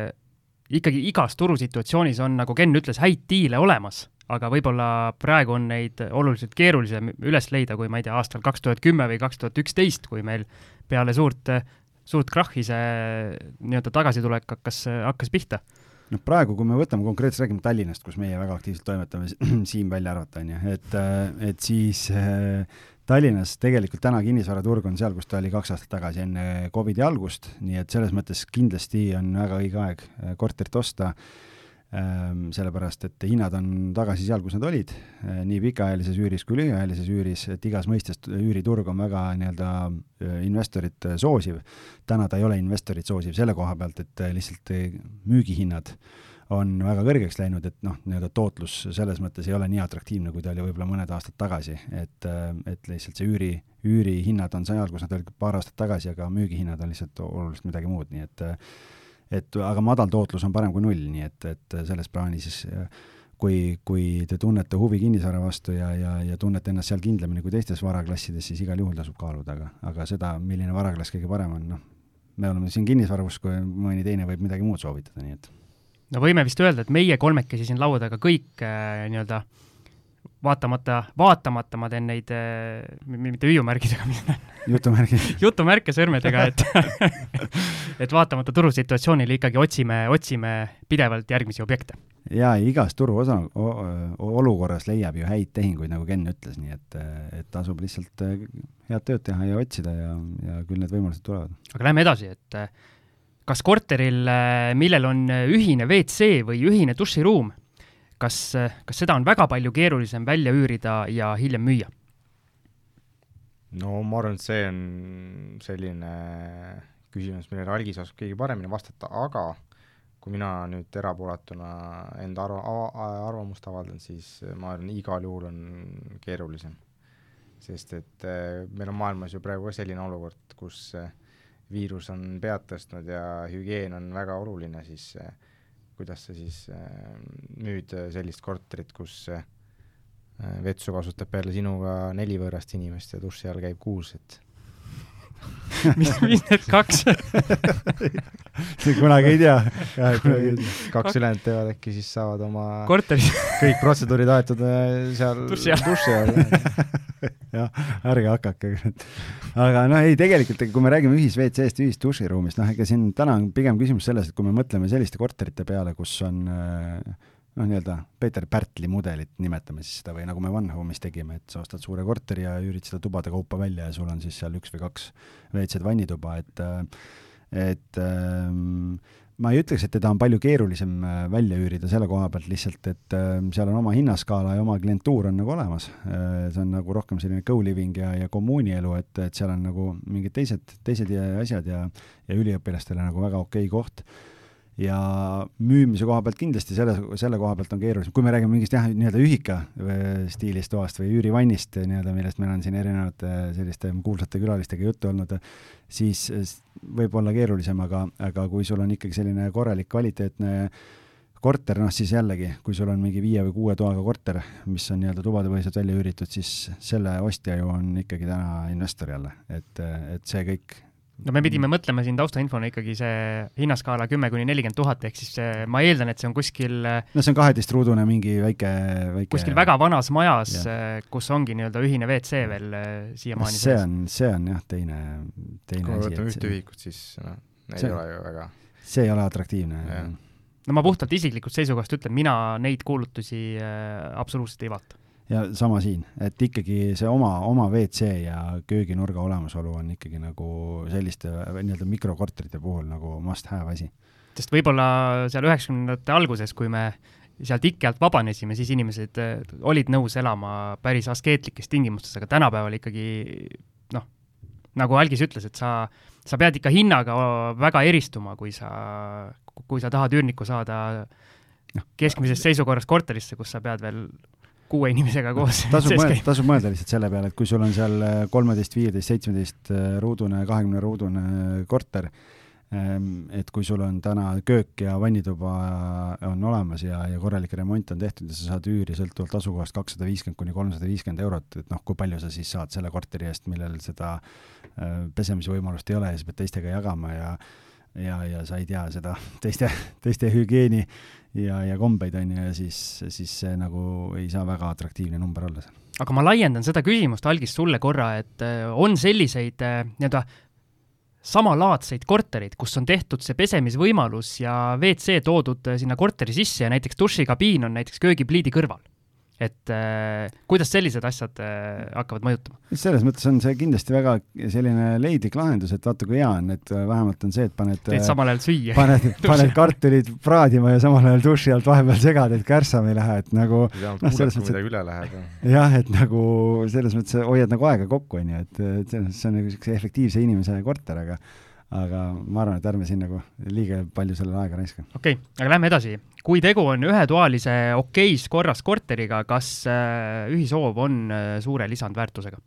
Speaker 2: ikkagi igas turusituatsioonis on, nagu Ken ütles, häid diile olemas, aga võib-olla praegu on neid oluliselt keerulisem üles leida, kui ma ei tea, aastal kaks tuhat kümme või kaks tuhat üksteist, kui meil peale suurt, suurt krahhi see nii-öelda tagasitulek hakkas, hakkas pihta
Speaker 1: noh, praegu, kui me võtame konkreetselt, räägime Tallinnast, kus meie väga aktiivselt toimetame, Siim välja arvata, on ju, et, äh, et siis äh, Tallinnas tegelikult täna kinnisvaraturg on seal, kus ta oli kaks aastat tagasi, enne Covidi algust, nii et selles mõttes kindlasti on väga õige aeg äh, korterit osta sellepärast et hinnad on tagasi seal, kus nad olid, eh, nii pikaajalises üüris kui lühiajalises üüris, et igas mõistes üüriturg on väga nii-öelda eh, investorit soosiv. täna ta ei ole investorit soosiv selle koha pealt, et eh, lihtsalt müügihinnad on väga kõrgeks läinud, et noh, nii-öelda tootlus selles mõttes ei ole nii atraktiivne, kui ta oli võib-olla mõned aastad tagasi, et, et lihtsalt see üüri, üürihinnad on seal, kus nad olid paar aastat tagasi, aga müügihinnad on lihtsalt oluliselt midagi muud, nii et et aga madal tootlus on parem kui null, nii et, et selles plaanis kui, kui te tunnete huvi kinnisvara vastu ja, ja, ja tunnete ennast seal kindlamini kui teistes varaklassides, siis igal juhul tasub kaaluda, aga, aga seda, milline varaklass kõige parem on, noh, me oleme siin kinnisvarausku ja mõni teine võib midagi muud soovitada, nii et.
Speaker 2: No võime vist öelda, et meie kolmekesi siin laua taga kõik äh, nii-öelda vaatamata, vaatamata ma teen neid äh, mitte hüüumärgidega, mis need
Speaker 1: jutumärgid
Speaker 2: jutumärke sõrmedega, et et vaatamata turusituatsioonile ikkagi otsime, otsime pidevalt järgmisi objekte.
Speaker 1: ja igas turuosa, olukorras leiab ju häid tehinguid, nagu Ken ütles, nii et, et tasub lihtsalt äh, head tööd teha ja otsida ja, ja küll need võimalused tulevad.
Speaker 2: aga lähme edasi, et äh, kas korteril, millel on ühine WC või ühine duširuum, kas, kas seda on väga palju keerulisem välja üürida ja hiljem müüa?
Speaker 3: no ma arvan, et see on selline küsimus, millele algis oskab keegi paremini vastata, aga kui mina nüüd erapooletuna enda arva-, arvamust avaldan, siis ma arvan, igal juhul on keerulisem. sest et äh, meil on maailmas ju praegu ka selline olukord, kus äh, viirus on pead tõstnud ja hügieen on väga oluline, siis äh, kuidas sa siis müüd sellist korterit, kus vetsu kasutab peale sinuga neli võõrast inimest ja duši all käib kuus, et
Speaker 2: mis, mis need kaks
Speaker 1: kunagi ei tea.
Speaker 3: kaks ülejäänud teevad, äkki siis saavad oma
Speaker 2: korteris
Speaker 3: kõik protseduurid aetud äh, seal
Speaker 2: duši all,
Speaker 3: duši all.
Speaker 1: jah, ärge hakake. aga noh, ei tegelikult, kui me räägime ühis-WC-st, ühis-duširuumist, noh, ega siin täna on pigem küsimus selles, et kui me mõtleme selliste korterite peale, kus on äh, noh, nii-öelda Peeter Pärtli mudelit, nimetame siis seda, või nagu me One Home'is tegime, et sa ostad suure korteri ja üürid seda tubade kaupa välja ja sul on siis seal üks või kaks WC-d vannituba, et et ähm, ma ei ütleks, et teda on palju keerulisem äh, välja üürida selle koha pealt lihtsalt, et äh, seal on oma hinnaskaala ja oma klientuur on nagu olemas äh,. see on nagu rohkem selline co-living ja, ja kommuunielu, et, et seal on nagu mingid teised, teised asjad ja, ja üliõpilastele nagu väga okei okay koht ja müümise koha pealt kindlasti selle, selle koha pealt on keerulisem, kui me räägime mingist jah, nii-öelda ühika äh, stiilis toast või üürivannist nii-öelda, millest meil on siin erinevate selliste kuulsate külalistega juttu olnud, siis võib olla keerulisem, aga, aga kui sul on ikkagi selline korralik, kvaliteetne korter, noh siis jällegi, kui sul on mingi viie või kuue toaga korter, mis on nii-öelda tubadepõhiselt välja üüritud, siis selle ostja ju on ikkagi täna investor jälle, et, et see kõik
Speaker 2: no me pidime mõtlema siin taustainfona ikkagi see hinnaskaala kümme kuni nelikümmend tuhat, ehk siis see, ma eeldan, et see on kuskil
Speaker 1: no see on kaheteistruudune mingi väike, väike
Speaker 2: kuskil väga vanas majas, kus ongi nii-öelda ühine WC veel siiamaani
Speaker 1: see on, see on jah, teine, teine
Speaker 3: kui me võtame ühte ühikut, siis noh, ei ole ju väga
Speaker 1: see ei ole atraktiivne.
Speaker 2: no ma puhtalt isiklikust seisukohast ütlen, mina neid kuulutusi äh, absoluutselt ei vaata
Speaker 1: ja sama siin, et ikkagi see oma, oma WC ja kööginurga olemasolu on ikkagi nagu selliste nii-öelda mikrokorterite puhul nagu must have asi.
Speaker 2: sest võib-olla seal üheksakümnendate alguses, kui me sealt IKEA-lt vabanesime, siis inimesed äh, olid nõus elama päris askeetlikes tingimustes, aga tänapäeval ikkagi noh, nagu Algis ütles, et sa, sa pead ikka hinnaga väga eristuma, kui sa, kui sa tahad üürnikku saada noh, keskmisest seisukorrast korterisse, kus sa pead veel kuue inimesega koos
Speaker 1: tasub mõelda, tasub mõelda lihtsalt selle peale, et kui sul on seal äh, kolmeteist, viieteist, seitsmeteist äh, ruudune, kahekümne ruudune korter, ähm, et kui sul on täna köök ja vannituba on olemas ja, ja korralik remont on tehtud ja sa saad üüri sõltuvalt asukohast kakssada viiskümmend kuni kolmsada viiskümmend eurot, et noh, kui palju sa siis saad selle korteri eest, millel seda äh, pesemise võimalust ei ole ja sa pead teistega jagama ja ja, ja sa ei tea seda teiste, teiste hügieeni ja, ja kombeid, on ju, ja siis, siis see nagu ei saa väga atraktiivne number olla seal.
Speaker 2: aga ma laiendan seda küsimust, Algis, sulle korra, et äh, on selliseid äh, nii-öelda samalaadseid korterid, kus on tehtud see pesemisvõimalus ja WC toodud äh, sinna korteri sisse ja näiteks dušikabiin on näiteks köögipliidi kõrval et äh, kuidas sellised asjad äh, hakkavad mõjutama?
Speaker 1: selles mõttes on see kindlasti väga selline leidlik lahendus, et vaata, kui hea on, et äh, vähemalt on see, et paned
Speaker 2: teed samal ajal süüa.
Speaker 1: paned, paned kartulid praadima ja samal ajal duši alt vahepeal segad, et kärssam ei lähe, et nagu
Speaker 3: noh, selles mõttes, et üle läheb.
Speaker 1: jah, et nagu selles mõttes hoiad nagu aega kokku, on ju, et, et selles mõttes see on nagu niisuguse efektiivse inimese korter, aga aga ma arvan, et ärme siin nagu liiga palju sellele aega raiska.
Speaker 2: okei okay,, aga lähme edasi. kui tegu on ühetoalise okeis korras korteriga, kas äh, ühishoov on äh, suure lisandväärtusega?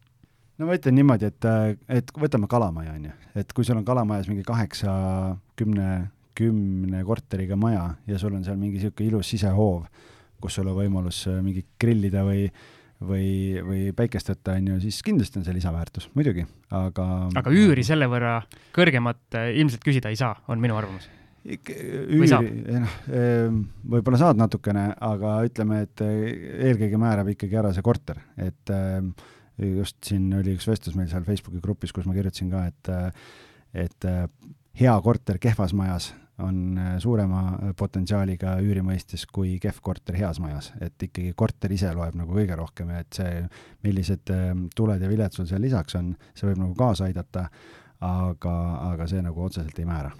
Speaker 1: no ma ütlen niimoodi, et, äh, et võtame Kalamaja, on ju, et kui sul on Kalamajas mingi kaheksa, kümne, kümne korteriga maja ja sul on seal mingi niisugune ilus sisehoov, kus sul on võimalus mingi grillida või äh, või, või päikest võtta, on ju, siis kindlasti on see lisaväärtus, muidugi, aga
Speaker 2: aga üüri selle võrra kõrgemat äh, ilmselt küsida ei saa, on minu arvamus.
Speaker 1: üüri, noh, võib-olla saad natukene, aga ütleme, et äh, eelkõige määrab ikkagi ära see korter, et ehm, just siin oli üks vestlus meil seal Facebooki grupis, kus ma kirjutasin ka, et äh, et hea korter kehvas majas on äh, suurema äh, potentsiaaliga üüri mõistes kui kehv korter heas majas, et ikkagi korter ise loeb nagu kõige rohkem ja et see, millised äh, tuled ja viled sul seal lisaks on, see võib nagu kaasa aidata, aga, aga see nagu otseselt ei määra.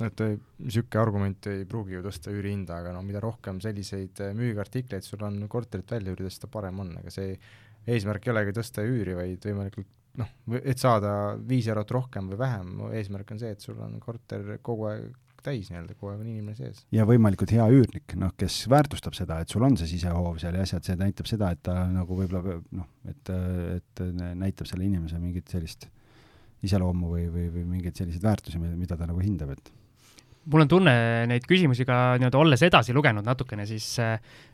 Speaker 3: No et niisugune argument ei pruugi ju tõsta üürihinda, aga no mida rohkem selliseid müügiartikleid sul on korterit välja üürida, seda parem on, aga see eesmärk ei olegi tõsta üüri, vaid võimalikult noh, et saada viis eurot rohkem või vähem, eesmärk on see, et sul on korter kogu aeg täis nii-öelda, kogu aeg on inimene sees.
Speaker 1: ja võimalikult hea üürnik, noh, kes väärtustab seda, et sul on see sisehoov seal ja asjad, see näitab seda, et ta nagu võib-olla noh, et, et näitab selle inimese mingit sellist iseloomu või, või, või mingeid selliseid väärtusi, mida ta nagu hindab, et
Speaker 2: mul on tunne neid küsimusi ka nii-öelda olles edasi lugenud natukene, siis,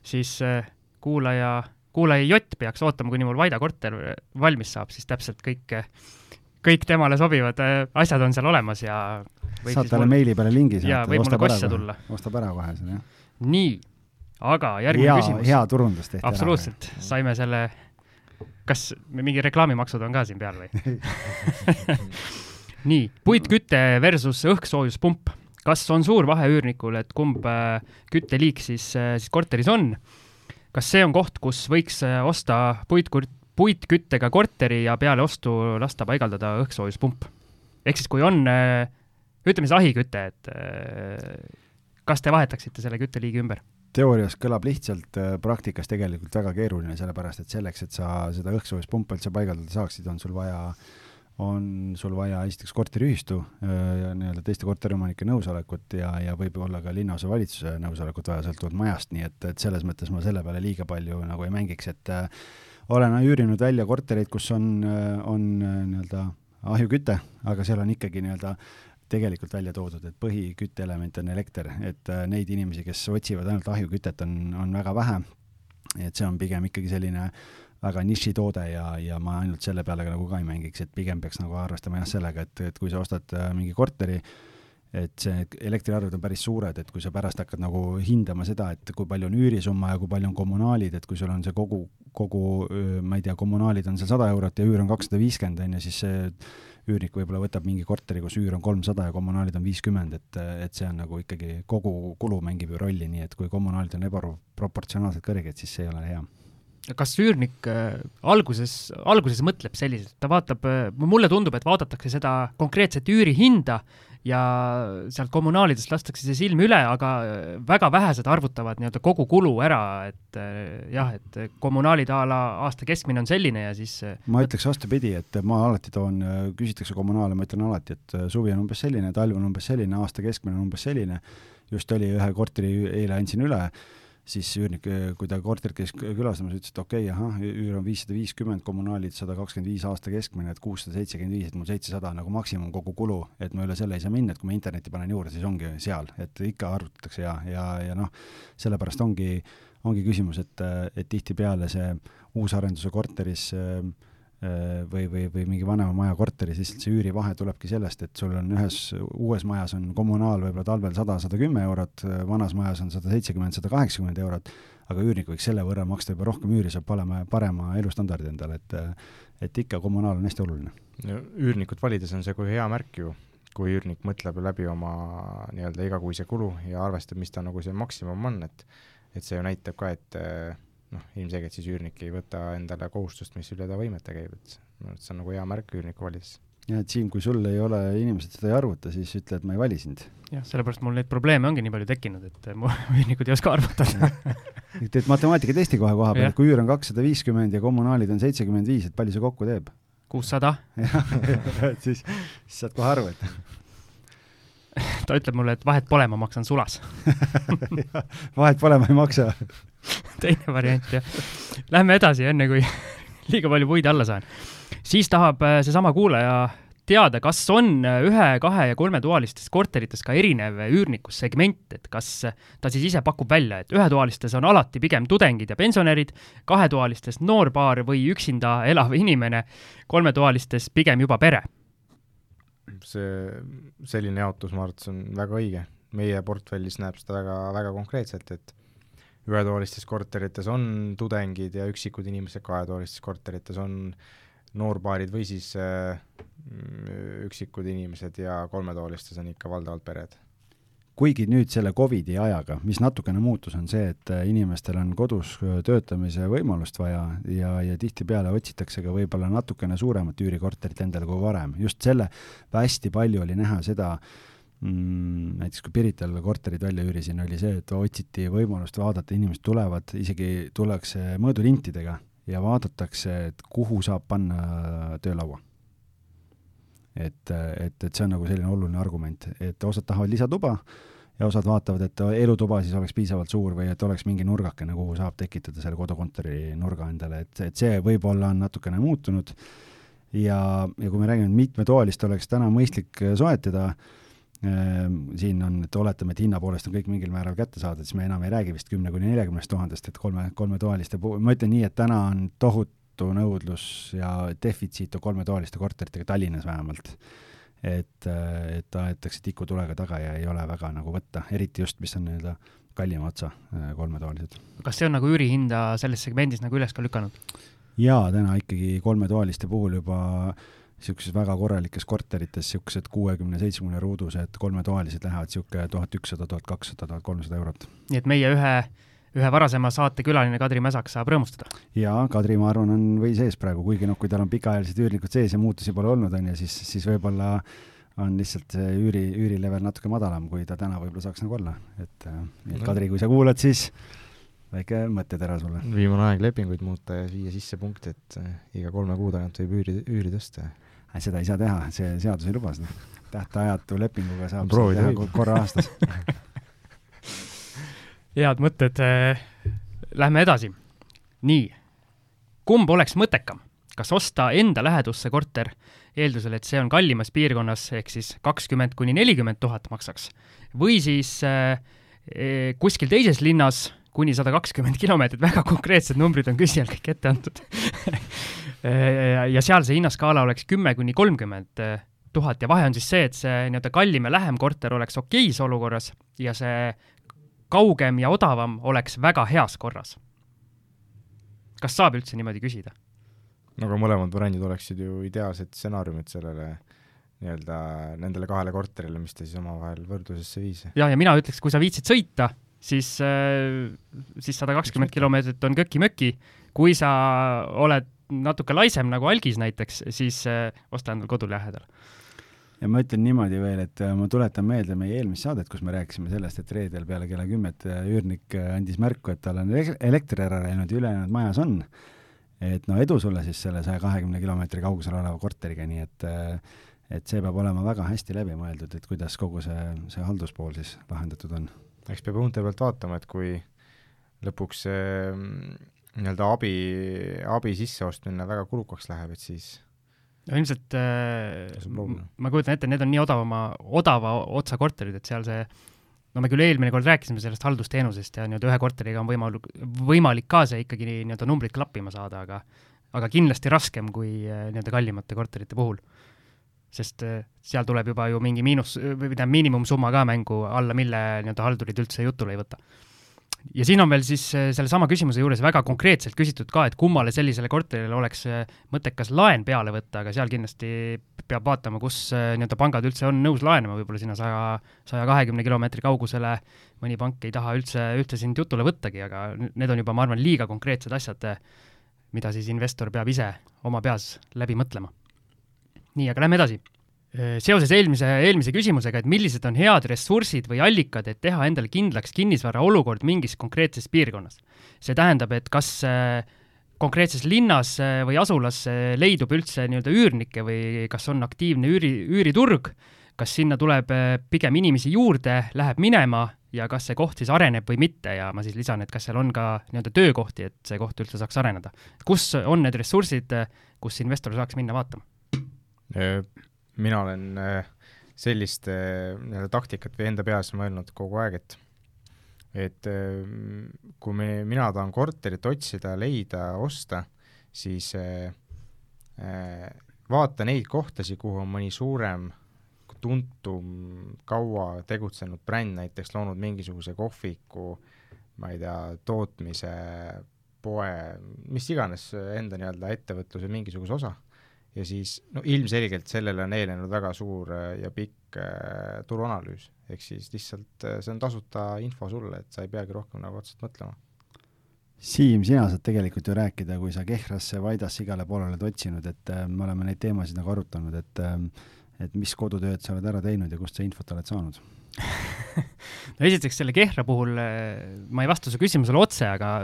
Speaker 2: siis kuulaja, kuulaja Jott peaks ootama, kuni mul Vaida korter valmis saab, siis täpselt kõik, kõik temale sobivad asjad on seal olemas ja
Speaker 1: saad talle meili peale lingi
Speaker 2: saata. jaa, võib mulle kosse tulla.
Speaker 1: ostab ära kohe selle, jah.
Speaker 2: nii, aga järgmine hea, küsimus.
Speaker 1: hea turundus tehti
Speaker 2: absoluutselt, saime selle, kas mingi reklaamimaksud on ka siin peal või nii, puitküte versus õhksoojuspump. kas on suur vahe üürnikul, et kumb äh, kütteliik siis, äh, siis korteris on? kas see on koht, kus võiks äh, osta puitküt-, puitküttega korteri ja peale ostu lasta paigaldada õhksoojuspump? ehk siis, kui on ütleme siis ahiküte, et äh, kas te vahetaksite selle kütteliigi ümber?
Speaker 1: teoorias kõlab lihtsalt, äh, praktikas tegelikult väga keeruline, sellepärast et selleks, et sa seda õhksoojuspumpa üldse paigaldada saaksid, on sul vaja, on sul vaja esiteks korteriühistu äh, nii-öelda teiste korteriomanike nõusolekut ja, ja võib-olla ka linnaosa valitsuse nõusolekut vaja, sõltuvalt majast, nii et, et selles mõttes ma selle peale liiga palju nagu ei mängiks, et äh, olen üürinud välja kortereid, kus on, on nii-öelda ahjuküte, aga seal on ikkagi nii-öelda tegelikult välja toodud, et põhikütteelement on elekter, et äh, neid inimesi, kes otsivad ainult ahjukütet, on, on väga vähe. et see on pigem ikkagi selline väga nišitoode ja, ja ma ainult selle peale ka nagu ka ei mängiks, et pigem peaks nagu arvestama jah sellega, et, et kui sa ostad äh, mingi korteri, et see elektriarved on päris suured, et kui sa pärast hakkad nagu hindama seda, et kui palju on üürisumma ja kui palju on kommunaalid, et kui sul on see kogu, kogu, ma ei tea, kommunaalid on seal sada eurot ja üür on kakssada viiskümmend, on ju, siis see üürnik võib-olla võtab mingi korteri, kus üür on kolmsada ja kommunaalid on viiskümmend, et, et see on nagu ikkagi, kogu kulu mängib ju rolli, nii et kui kommunaalid on ebaproportsionaalselt kõrged, siis see ei ole hea.
Speaker 2: Kas üürnik alguses, alguses mõtleb selliselt, ta vaatab mulle tundub, et vaadatakse seda konkreetset üürihinda ja sealt kommunaalidest lastakse see silm üle, aga äh, väga vähesed arvutavad nii-öelda kogu kulu ära, et äh, jah, et kommunaalid a la aasta keskmine on selline ja siis
Speaker 1: äh, ma ütleks vastupidi, et ma alati toon, küsitakse kommunaale, ma ütlen alati, et suvi on umbes selline, talv on umbes selline, aasta keskmine on umbes selline, just oli ühe korteri, eile andsin üle siis üürnik, kui ta korterit käis külastamas, ütles, et okei okay,, ahah, üür on viissada viiskümmend, kommunaalid sada kakskümmend viis aasta keskmine, et kuussada seitsekümmend viis, et mul seitsesada nagu maksimum kogu kulu, et ma üle selle ei saa minna, et kui ma internetti panen juurde, siis ongi seal, et ikka arvutatakse ja, ja, ja noh, sellepärast ongi, ongi küsimus, et, et tihtipeale see uusarenduse korteris Äh, või, või, või mingi vanema maja korteris, lihtsalt see üürivahe tulebki sellest, et sul on ühes uues majas on kommunaal võib-olla talvel sada, sada kümme eurot, vanas majas on sada seitsekümmend, sada kaheksakümmend eurot, aga üürnik võiks selle võrra maksta juba rohkem üüri, saab parema, parema elustandardi endale, et et ikka kommunaal on hästi oluline.
Speaker 3: üürnikut valides on see kui hea märk ju, kui üürnik mõtleb läbi oma nii-öelda igakuise kulu ja arvestab, mis ta nagu see maksimum on, et et see ju näitab ka, et noh, ilmselgelt siis üürnik ei võta endale kohustust, mis üle ta võimete käib, et minu arust see on nagu hea märk üürniku valides.
Speaker 1: jah, et Siim, kui sul ei ole, inimesed seda ei arvuta, siis ütle, et ma ei vali sind.
Speaker 2: jah, sellepärast mul neid probleeme ongi nii palju tekkinud, et mu üürnikud ei oska arvutada
Speaker 1: teed matemaatikatesti kohe koha peal, kui üür on kakssada viiskümmend ja kommunaalid on seitsekümmend viis, et palju see kokku teeb?
Speaker 2: kuussada.
Speaker 1: jah, et siis, siis saad kohe aru, et
Speaker 2: ta ütleb mulle, et vahet pole, ma maksan sulas
Speaker 1: vahet pole, ma ei maksa
Speaker 2: teine variant, jah. Lähme edasi, enne kui liiga palju puid alla saan. siis tahab äh, seesama kuulaja teada, kas on äh, ühe, kahe ja kolmetoalistes korterites ka erinev üürnikussegment, et kas ta siis ise pakub välja, et ühetoalistes on alati pigem tudengid ja pensionärid, kahetoalistes noorpaar või üksinda elav inimene, kolmetoalistes pigem juba pere
Speaker 3: see, selline jaotus, ma arvan, et see on väga õige. meie portfellis näeb seda väga, väga konkreetselt, et ühetoalistes korterites on tudengid ja üksikud inimesed, kahetoalistes korterites on noorbaarid või siis äh, üksikud inimesed ja kolmetoolistes on ikka valdavalt pered
Speaker 1: kuigi nüüd selle Covidi ajaga, mis natukene muutus, on see, et äh, inimestel on kodus äh, töötamise võimalust vaja ja, ja tihtipeale otsitakse ka võib-olla natukene suuremat üürikorterit endale kui varem. just selle, hästi palju oli näha seda, mm, näiteks kui Pirital korterid välja üürisin, oli see, et otsiti võimalust vaadata, inimesed tulevad, isegi tullakse mõõdulintidega ja vaadatakse, et kuhu saab panna töölaua. Et, et, et see on nagu selline oluline argument, et osad tahavad lisatuba ja osad vaatavad, et elutuba siis oleks piisavalt suur või et oleks mingi nurgakene, kuhu saab tekitada selle kodukontori nurga endale, et, et see võib-olla on natukene muutunud. ja, ja kui me räägime, et mitmetoalist oleks täna mõistlik soetada siin on, et oletame, et hinna poolest on kõik mingil määral kättesaadav, siis me enam ei räägi vist kümne kuni neljakümnest tuhandest, et kolme, kolmetoaliste puhul, ma ütlen nii, et täna on tohutu nõudlus ja defitsiit on kolmetoaliste korteritega Tallinnas vähemalt. et, et aetakse tikutulega taga ja ei ole väga nagu võtta, eriti just, mis on nii-öelda kallima otsa kolmetoalised.
Speaker 2: kas see on nagu üürihinda selles segmendis nagu üles ka lükanud?
Speaker 1: jaa, täna ikkagi kolmetoaliste puhul juba niisuguses väga korralikes korterites niisugused kuuekümne, seitsmekümne ruudused kolmetoalised lähevad niisugune tuhat ükssada, tuhat kakssada, tuhat kolmsada eurot.
Speaker 2: nii et meie ühe ühe varasema saate külaline Kadri Mäsak saab rõõmustada.
Speaker 1: jaa, Kadri, ma arvan, on või sees praegu, kuigi noh, kui tal on pikaajalised üürnikud sees ja muutusi pole olnud, on ju, siis, siis võib-olla on lihtsalt see üüri, üürilevel natuke madalam, kui ta täna võib-olla saaks nagu olla, et, et Kadri, kui sa kuulad, siis väike mõttetera sulle.
Speaker 3: viimane aeg lepinguid muuta ja viia sisse punkt, et eh, iga kolme kuu tagant võib üüri, üüri tõsta.
Speaker 1: Seda ei saa teha, see seadus ei luba seda. tähtajatu lepinguga saab teha korra aastas
Speaker 2: head mõtted. Äh, lähme edasi. nii, kumb oleks mõttekam, kas osta enda lähedusse korter eeldusel, et see on kallimas piirkonnas, ehk siis kakskümmend kuni nelikümmend tuhat maksaks, või siis äh kuskil teises linnas kuni sada kakskümmend kilomeetrit, väga konkreetsed numbrid on küsijal kõik ette antud ja seal see hinnaskaala oleks kümme kuni kolmkümmend tuhat ja vahe on siis see, et see nii-öelda kallim ja lähem korter oleks okeis olukorras ja see kaugem ja odavam oleks väga heas korras. kas saab üldse niimoodi küsida?
Speaker 3: no aga mõlemad variandid oleksid ju ideaalsed stsenaariumid sellele nii-öelda nendele kahele korterile, mis ta siis omavahel võrdlusesse viis.
Speaker 2: jah, ja mina ütleks, kui sa viitsid sõita, siis, äh, siis sada kakskümmend kilomeetrit on köki-möki. kui sa oled natuke laisem nagu algis näiteks, siis äh, osta endale kodu lähedal
Speaker 1: ja ma ütlen niimoodi veel, et äh, ma tuletan meelde meie eelmist saadet, kus me rääkisime sellest, et reedel peale kella kümmet üürnik andis märku, et tal on elekter ära läinud ja ülejäänud majas on. et no edu sulle siis selle saja kahekümne kilomeetri kaugusel oleva korteriga, nii et et see peab olema väga hästi läbi mõeldud, et kuidas kogu see, see halduspool siis lahendatud on.
Speaker 3: Eks peab õunte pealt vaatama, et kui lõpuks see mm, nii-öelda abi, abi sisseostmine väga kulukaks läheb, et siis
Speaker 2: no ilmselt äh, ma kujutan ette, need on nii odavama, odava otsa korterid, et seal see no me küll eelmine kord rääkisime sellest haldusteenusest ja nii-öelda ühe korteriga on võimalik, võimalik ka see ikkagi nii-öelda numbrid klappima saada, aga aga kindlasti raskem kui äh, nii-öelda kallimate korterite puhul. Sest äh, seal tuleb juba ju mingi miinus, või tähendab, miinimumsumma ka mängu, alla mille nii-öelda haldurid üldse jutule ei võta ja siin on veel siis äh, sellesama küsimuse juures väga konkreetselt küsitud ka, et kummale sellisele korterile oleks äh, mõttekas laen peale võtta, aga seal kindlasti peab vaatama, kus nii-öelda pangad üldse on nõus laenama, võib-olla sinna saja, saja kahekümne kilomeetri kaugusele mõni pank ei taha üldse, üldse sind jutule võttagi, aga need on juba, ma arvan, liiga konkreetsed asjad, mida siis investor peab ise oma peas läbi mõtlema. Nii, aga lähme edasi seoses eelmise, eelmise küsimusega, et millised on head ressursid või allikad, et teha endale kindlaks kinnisvara olukord mingis konkreetses piirkonnas. see tähendab, et kas konkreetses linnas või asulas leidub üldse nii-öelda üürnikke või kas on aktiivne üüri, üüriturg, kas sinna tuleb pigem inimesi juurde, läheb minema ja kas see koht siis areneb või mitte ja ma siis lisan, et kas seal on ka nii-öelda töökohti, et see koht üldse saaks areneda. kus on need ressursid, kus investor saaks minna vaatama?
Speaker 3: Mina olen äh, sellist äh, nii-öelda taktikat või enda peas mõelnud kogu aeg, et et äh, kui me, mina tahan korterit otsida, leida, osta, siis vaata neid kohtasid, kuhu on mõni suurem, tuntum, kaua tegutsenud bränd näiteks loonud mingisuguse kohviku, ma ei tea, tootmise, poe, mis iganes enda nii-öelda ettevõtluse mingisuguse osa ja siis no ilmselgelt sellele on eelnenud väga suur äh, ja pikk äh, turuanalüüs, ehk siis lihtsalt äh, see on tasuta info sulle, et sa ei peagi rohkem nagu otseselt mõtlema.
Speaker 1: Siim, sina saad tegelikult ju rääkida, kui sa Kehrasse, Vaidasse igale poole oled otsinud, et äh, me oleme neid teemasid nagu arutanud, et äh, et mis kodutööd sa oled ära teinud ja kust sa infot oled saanud
Speaker 2: no esiteks selle Kehra puhul äh, ma ei vasta su küsimusele otse, aga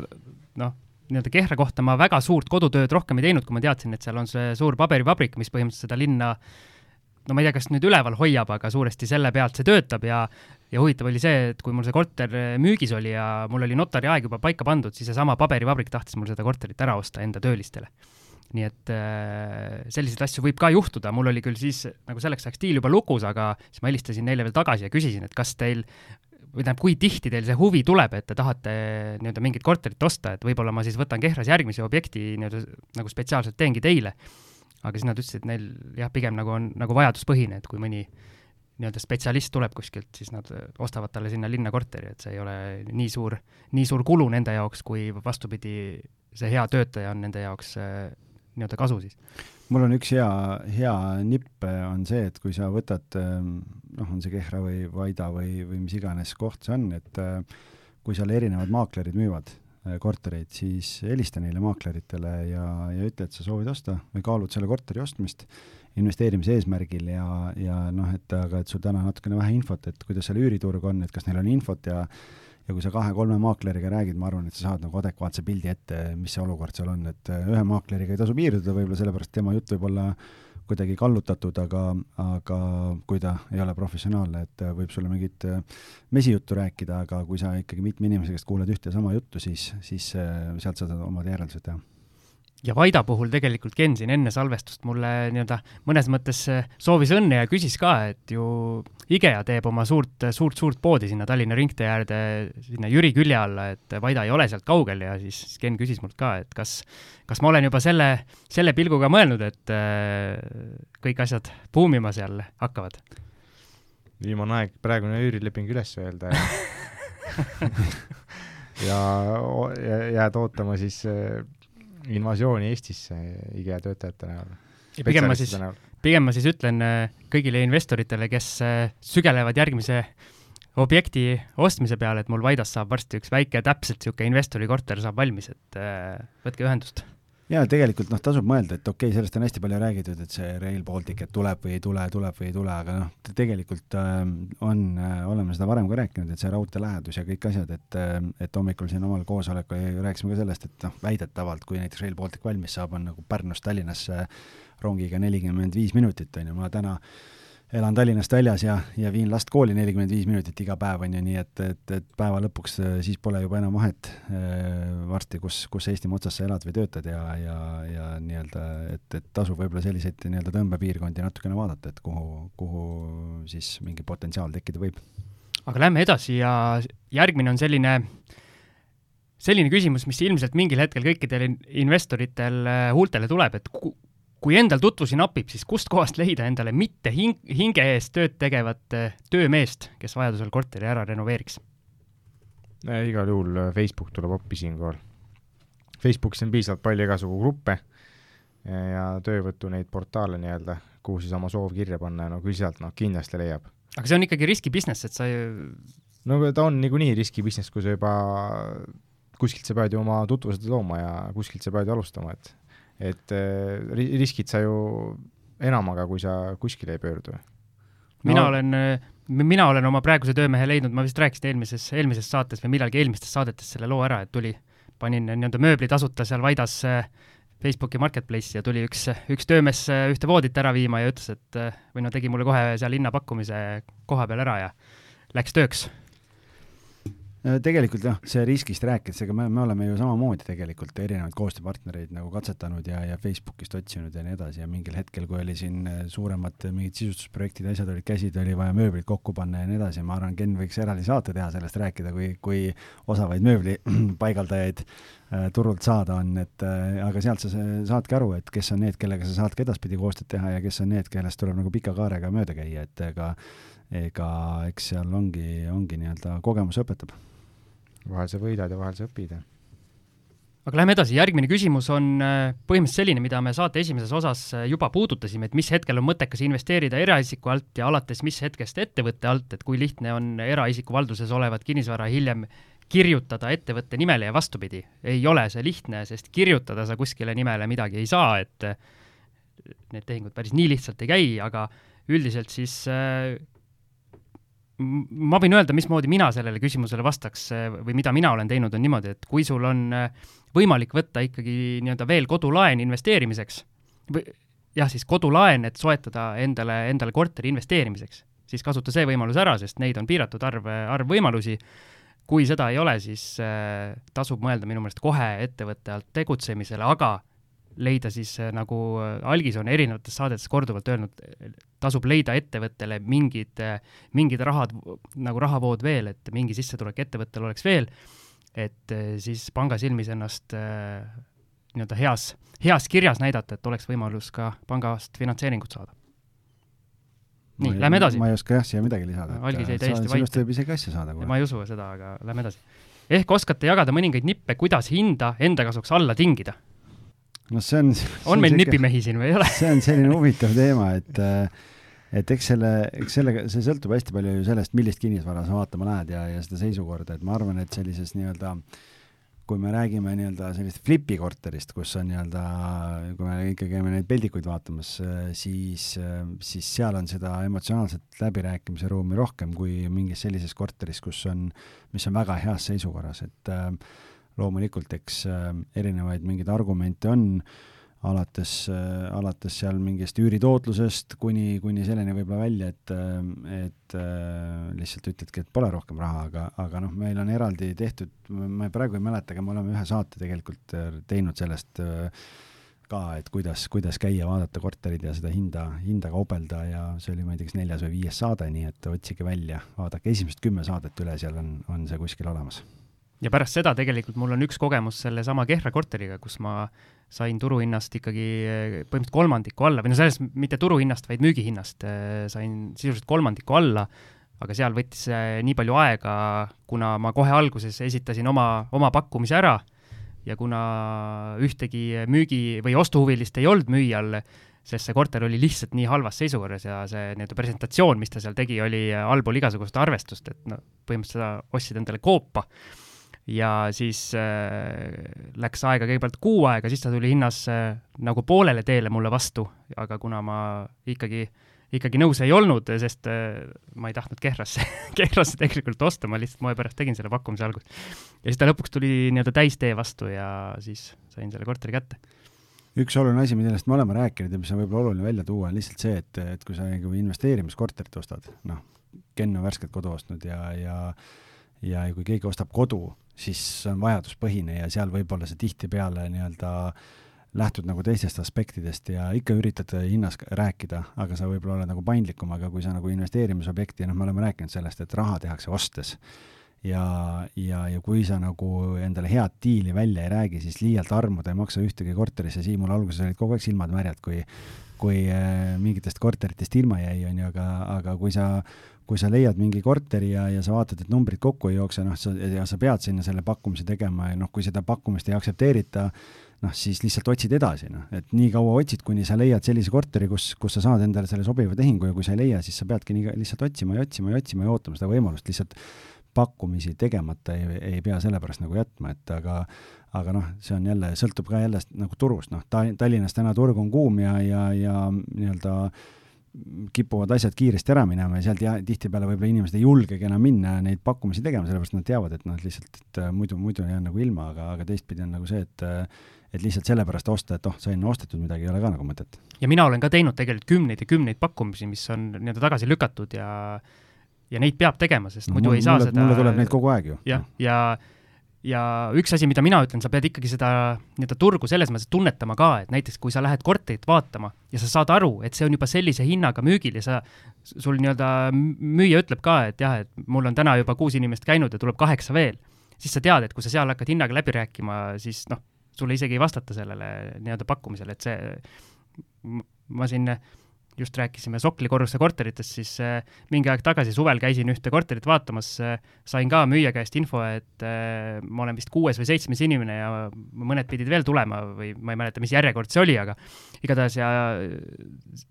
Speaker 2: noh, nii-öelda Kehra kohta ma väga suurt kodutööd rohkem ei teinud, kui ma teadsin, et seal on see suur paberivabrik, mis põhimõtteliselt seda linna no ma ei tea, kas nüüd üleval hoiab, aga suuresti selle pealt see töötab ja ja huvitav oli see, et kui mul see korter müügis oli ja mul oli notari aeg juba paika pandud, siis seesama paberivabrik tahtis mul seda korterit ära osta enda töölistele. nii et äh, selliseid asju võib ka juhtuda, mul oli küll siis nagu selleks ajaks diil juba lukus, aga siis ma helistasin neile veel tagasi ja küsisin, et kas teil või tähendab, kui tihti teil see huvi tuleb, et te tahate nii-öelda mingit korterit osta, et võib-olla ma siis võtan Kehras järgmise objekti nii-öelda nagu spetsiaalselt teengi teile. aga siis nad ütlesid, et neil jah, pigem nagu on nagu vajaduspõhine, et kui mõni nii-öelda spetsialist tuleb kuskilt, siis nad ostavad talle sinna linna korteri, et see ei ole nii suur, nii suur kulu nende jaoks, kui vastupidi, see hea töötaja on nende jaoks nii-öelda kasu siis?
Speaker 1: mul on üks hea, hea nipp on see, et kui sa võtad noh, on see Kehra või Vaida või, või mis iganes koht see on, et kui seal erinevad maaklerid müüvad kortereid, siis helista neile maakleritele ja, ja ütle, et sa soovid osta või kaalud selle korteri ostmist investeerimise eesmärgil ja, ja noh, et aga et sul täna natukene vähe infot, et kuidas seal üüriturg on, et kas neil on infot ja ja kui sa kahe-kolme maakleriga räägid, ma arvan, et sa saad nagu adekvaatse pildi ette, mis see olukord seal on, et äh, ühe maakleriga ei tasu piirduda võib-olla sellepärast, tema jutt võib olla kuidagi kallutatud, aga, aga kui ta ei ole professionaalne, et äh, võib sulle mingit äh, mesijuttu rääkida, aga kui sa ikkagi mitme inimese käest kuuled ühte ja sama juttu, siis, siis sealt saad omad järeldused teha
Speaker 2: ja Vaida puhul tegelikult Ken siin enne salvestust mulle nii-öelda mõnes mõttes äh, soovis õnne ja küsis ka, et ju IKEA teeb oma suurt, suurt, suurt poodi sinna Tallinna ringtee äärde, sinna Jüri külje alla, et Vaida ei ole sealt kaugel ja siis Ken küsis mult ka, et kas, kas ma olen juba selle, selle pilguga mõelnud, et äh, kõik asjad buumima seal hakkavad.
Speaker 3: viimane aeg praegune üürileping üles öelda ja ja, jääd ootama siis äh, invasiooni Eestisse IKEA töötajate näol.
Speaker 2: pigem ma siis, pigem ma siis ütlen äh, kõigile investoritele, kes äh, sügelevad järgmise objekti ostmise peale, et mul Vaidas saab varsti üks väike, täpselt niisugune investori korter saab valmis, et äh, võtke ühendust
Speaker 1: jaa, tegelikult noh, tasub mõelda, et okei okay,, sellest on hästi palju räägitud, et see Rail Baltic, et tuleb või ei tule, tuleb või ei tule, aga noh, tegelikult äh, on äh,, oleme seda varem ka rääkinud, et see raudtee lähedus ja kõik asjad, et äh, et hommikul siin omal koosolekul rääkisime ka sellest, et noh, väidetavalt, kui näiteks Rail Baltic valmis saab, on nagu Pärnust Tallinnasse rongiga nelikümmend viis minutit, on ju, ma täna äh, elan Tallinnast väljas ja, ja viin last kooli nelikümmend viis minutit iga päev, on ju, nii et, et, et päeva lõpuks äh, siis pole juba enam vahet äh, varsti, kus, kus Eestimaa otsas sa elad või töötad ja, ja, ja nii-öelda, et, et tasub võib-olla selliseid nii-öelda tõmbepiirkondi natukene vaadata, et kuhu, kuhu siis mingi potentsiaal tekkida võib.
Speaker 2: aga lähme edasi ja järgmine on selline selline küsimus, mis ilmselt mingil hetkel kõikidel investoritel äh, huultele tuleb, et kui endal tutvusi napib, siis kustkohast leida endale mitte hing, hinge eest tööd tegevat äh, töömeest, kes vajadusel korteri ära renoveeriks?
Speaker 3: igal juhul äh, Facebook tuleb appi siinkohal. Facebookis on piisavalt palju igasugu gruppe ja töövõtu neid portaale nii-öelda, kuhu siis oma soov kirja panna ja no küll sealt noh, kindlasti leiab.
Speaker 2: aga see on ikkagi riski business, et sa ju
Speaker 3: no ta on niikuinii riski business, kui sa juba kuskilt sa pead ju oma tutvused looma ja kuskilt sa pead ju alustama, et et äh, riskid sa ju enamaga, kui sa kuskile ei pöördu.
Speaker 2: mina no. olen, äh, mina olen oma praeguse töömehe leidnud, ma vist rääkisin eelmises, eelmises saates või millalgi eelmistes saadetes selle loo ära, et tuli, panin nii-öelda mööbli tasuta seal Vaidas äh, Facebooki marketplace'i ja tuli üks, üks töömees ühte voodit ära viima ja ütles, et või no tegi mulle kohe seal hinnapakkumise koha peal ära ja läks tööks
Speaker 1: tegelikult jah, see riskist rääkides, ega me, me oleme ju samamoodi tegelikult erinevaid koostööpartnereid nagu katsetanud ja, ja Facebookist otsinud ja nii edasi ja mingil hetkel, kui oli siin äh, suuremad mingid sisustusprojektid, asjad olid käsid, oli vaja mööblit kokku panna ja nii edasi, ma arvan, Ken võiks eraldi saate teha sellest rääkida, kui, kui osavaid mööbli paigaldajaid äh, turult saada on, et äh, aga sealt sa saadki aru, et kes on need, kellega sa saad ka edaspidi koostööd teha ja kes on need, kellest tuleb nagu pika kaarega mööda käia, et ega ega eks seal ongi, ongi nii-öelda kogemus õpetab
Speaker 3: vahel sa võidad ja vahel sa õpid.
Speaker 2: aga lähme edasi, järgmine küsimus on äh, põhimõtteliselt selline, mida me saate esimeses osas äh, juba puudutasime, et mis hetkel on mõttekas investeerida eraisiku alt ja alates mis hetkest ettevõtte alt, et kui lihtne on eraisiku valduses olevat kinnisvara hiljem kirjutada ettevõtte nimele ja vastupidi. ei ole see lihtne, sest kirjutada sa kuskile nimele midagi ei saa, et äh, need tehingud päris nii lihtsalt ei käi, aga üldiselt siis ma võin öelda, mismoodi mina sellele küsimusele vastaks või mida mina olen teinud, on niimoodi, et kui sul on võimalik võtta ikkagi nii-öelda veel kodulaen investeerimiseks või jah, siis kodulaen, et soetada endale, endale korteri investeerimiseks, siis kasuta see võimalus ära, sest neid on piiratud arv, arv võimalusi. kui seda ei ole, siis äh, tasub mõelda minu meelest kohe ettevõtte alt tegutsemisele, aga leida siis äh, nagu äh, Algis on erinevates saadetes korduvalt öelnud, tasub leida ettevõttele mingid, äh, mingid rahad, nagu rahavood veel, et mingi sissetulek ettevõttel oleks veel et siis panga silmis ennast nii-öelda heas, heas kirjas näidata, et oleks võimalus ka pangast finantseeringut saada. nii, lähme edasi.
Speaker 1: ma ei oska jah siia midagi lisada.
Speaker 2: algis jäi täiesti vait.
Speaker 1: sinust võib isegi asja saada kohe.
Speaker 2: ma ei usu seda, aga lähme edasi. ehk oskate jagada mõningaid nippe, kuidas hinda enda kasuks alla tingida?
Speaker 1: No see on
Speaker 2: on meil nipimehi siin või ei ole?
Speaker 1: see on selline huvitav teema, et äh, et eks selle, eks sellega, see sõltub hästi palju ju sellest, millist kinnisvara sa vaatama lähed ja, ja seda seisukorda, et ma arvan, et sellises nii-öelda kui me räägime nii-öelda sellist flipi korterist, kus on nii-öelda, kui me ikka käime neid peldikuid vaatamas, siis, siis seal on seda emotsionaalset läbirääkimise ruumi rohkem kui mingis sellises korteris, kus on, mis on väga heas seisukorras, et äh, loomulikult, eks äh, erinevaid mingeid argumente on äh,, alates, äh, alates seal mingist üüritootlusest kuni, kuni selleni võib-olla välja, et, äh, et äh, lihtsalt ütledki, et pole rohkem raha, aga, aga noh, meil on eraldi tehtud, ma praegu ei mäleta, aga me oleme ühe saate tegelikult teinud sellest ka, et kuidas, kuidas käia, vaadata korterid ja seda hinda, hinda kaubelda ja see oli, ma ei tea, kas neljas või viies saade, nii et otsige välja, vaadake esimesed kümme saadet üle, seal on, on see kuskil olemas
Speaker 2: ja pärast seda tegelikult mul on üks kogemus sellesama Kehra korteriga, kus ma sain turuhinnast ikkagi eh, põhimõtteliselt kolmandiku alla või no selles mitte turuhinnast, vaid müügihinnast eh, sain sisuliselt kolmandiku alla, aga seal võttis nii palju aega, kuna ma kohe alguses esitasin oma, oma pakkumise ära ja kuna ühtegi müügi- või ostuhuvilist ei olnud müüjal, sest see korter oli lihtsalt nii halvas seisukorras ja see nii-öelda presentatsioon, mis ta seal tegi, oli allpool igasugust arvestust, et no põhimõtteliselt sa ostsid endale koopa ja siis äh, läks aega kõigepealt kuu aega, siis ta tuli hinnas äh, nagu poolele teele mulle vastu, aga kuna ma ikkagi, ikkagi nõus ei olnud, sest äh, ma ei tahtnud Kehrasse Kehrasse tegelikult osta, ma lihtsalt moe pärast tegin selle pakkumise alguses. ja siis ta lõpuks tuli nii-öelda täistee vastu ja siis sain selle korteri kätte
Speaker 1: üks oluline asi, millest me oleme rääkinud ja mis on võib-olla oluline välja tuua, on lihtsalt see, et, et kui sa nagu investeerimiskorterit ostad, noh, Ken on värskelt kodu ostnud ja, ja ja kui keegi ostab kodu, siis see on vajaduspõhine ja seal võib-olla sa tihtipeale nii-öelda lähtud nagu teistest aspektidest ja ikka üritad hinnas rääkida, aga sa võib-olla oled nagu paindlikum, aga kui sa nagu investeerimisobjekti, noh, me oleme rääkinud sellest, et raha tehakse ostes. Ja, ja, ja kui sa nagu endale head diili välja ei räägi, siis liialt armuda ei maksa ühtegi korterisse, Siimul alguses olid kogu aeg silmad märjad, kui kui äh, mingitest korteritest ilma jäi, on ju, aga, aga kui sa kui sa leiad mingi korteri ja, ja sa vaatad, et numbrid kokku ei jookse, noh, sa, ja sa pead sinna selle pakkumise tegema ja noh, kui seda pakkumist ei aktsepteerita, noh, siis lihtsalt otsid edasi, noh, et nii kaua otsid, kuni sa leiad sellise korteri, kus, kus sa saad endale selle sobiva tehingu ja kui sa ei leia, siis sa peadki nii lihtsalt otsima ja otsima ja otsima ja ootama seda võimalust, lihtsalt pakkumisi tegemata ei, ei pea sellepärast nagu jätma, et aga aga noh, see on jälle, sõltub ka jälle nagu turust, noh, Tallinnas täna turg on kuum ja, ja, ja nii-öelda äh, kipuvad asjad kiiresti ära minema ja sealt ja tihtipeale võib-olla inimesed ei julgegi enam minna neid pakkumisi tegema, sellepärast nad teavad, et noh, lihtsalt, et äh, muidu, muidu jään nagu ilma, aga, aga teistpidi on nagu see, et äh, et lihtsalt sellepärast osta, et oh, sai enne ostetud midagi, ei ole ka nagu mõtet.
Speaker 2: ja mina olen ka teinud tegelikult kümneid ja kümneid pakkumisi, mis on nii-öelda tagasi lükatud ja ja neid peab tegema, sest no, muidu mul, ei saa
Speaker 1: mulle,
Speaker 2: seda
Speaker 1: mulle tuleb neid kogu aeg ju.
Speaker 2: jah, ja, ja ja üks asi, mida mina ütlen, sa pead ikkagi seda nii-öelda turgu selles mõttes tunnetama ka, et näiteks kui sa lähed korterit vaatama ja sa saad aru, et see on juba sellise hinnaga müügil ja sa, sul nii-öelda müüja ütleb ka, et jah, et mul on täna juba kuus inimest käinud ja tuleb kaheksa veel, siis sa tead, et kui sa seal hakkad hinnaga läbi rääkima, siis noh, sulle isegi ei vastata sellele nii-öelda pakkumisele, et see, ma siin just rääkisime Sokli korruse korteritest, siis äh, mingi aeg tagasi suvel käisin ühte korterit vaatamas äh,, sain ka müüja käest info, et äh, ma olen vist kuues või seitsmes inimene ja mõned pidid veel tulema või ma ei mäleta, mis järjekord see oli, aga igatahes ja äh,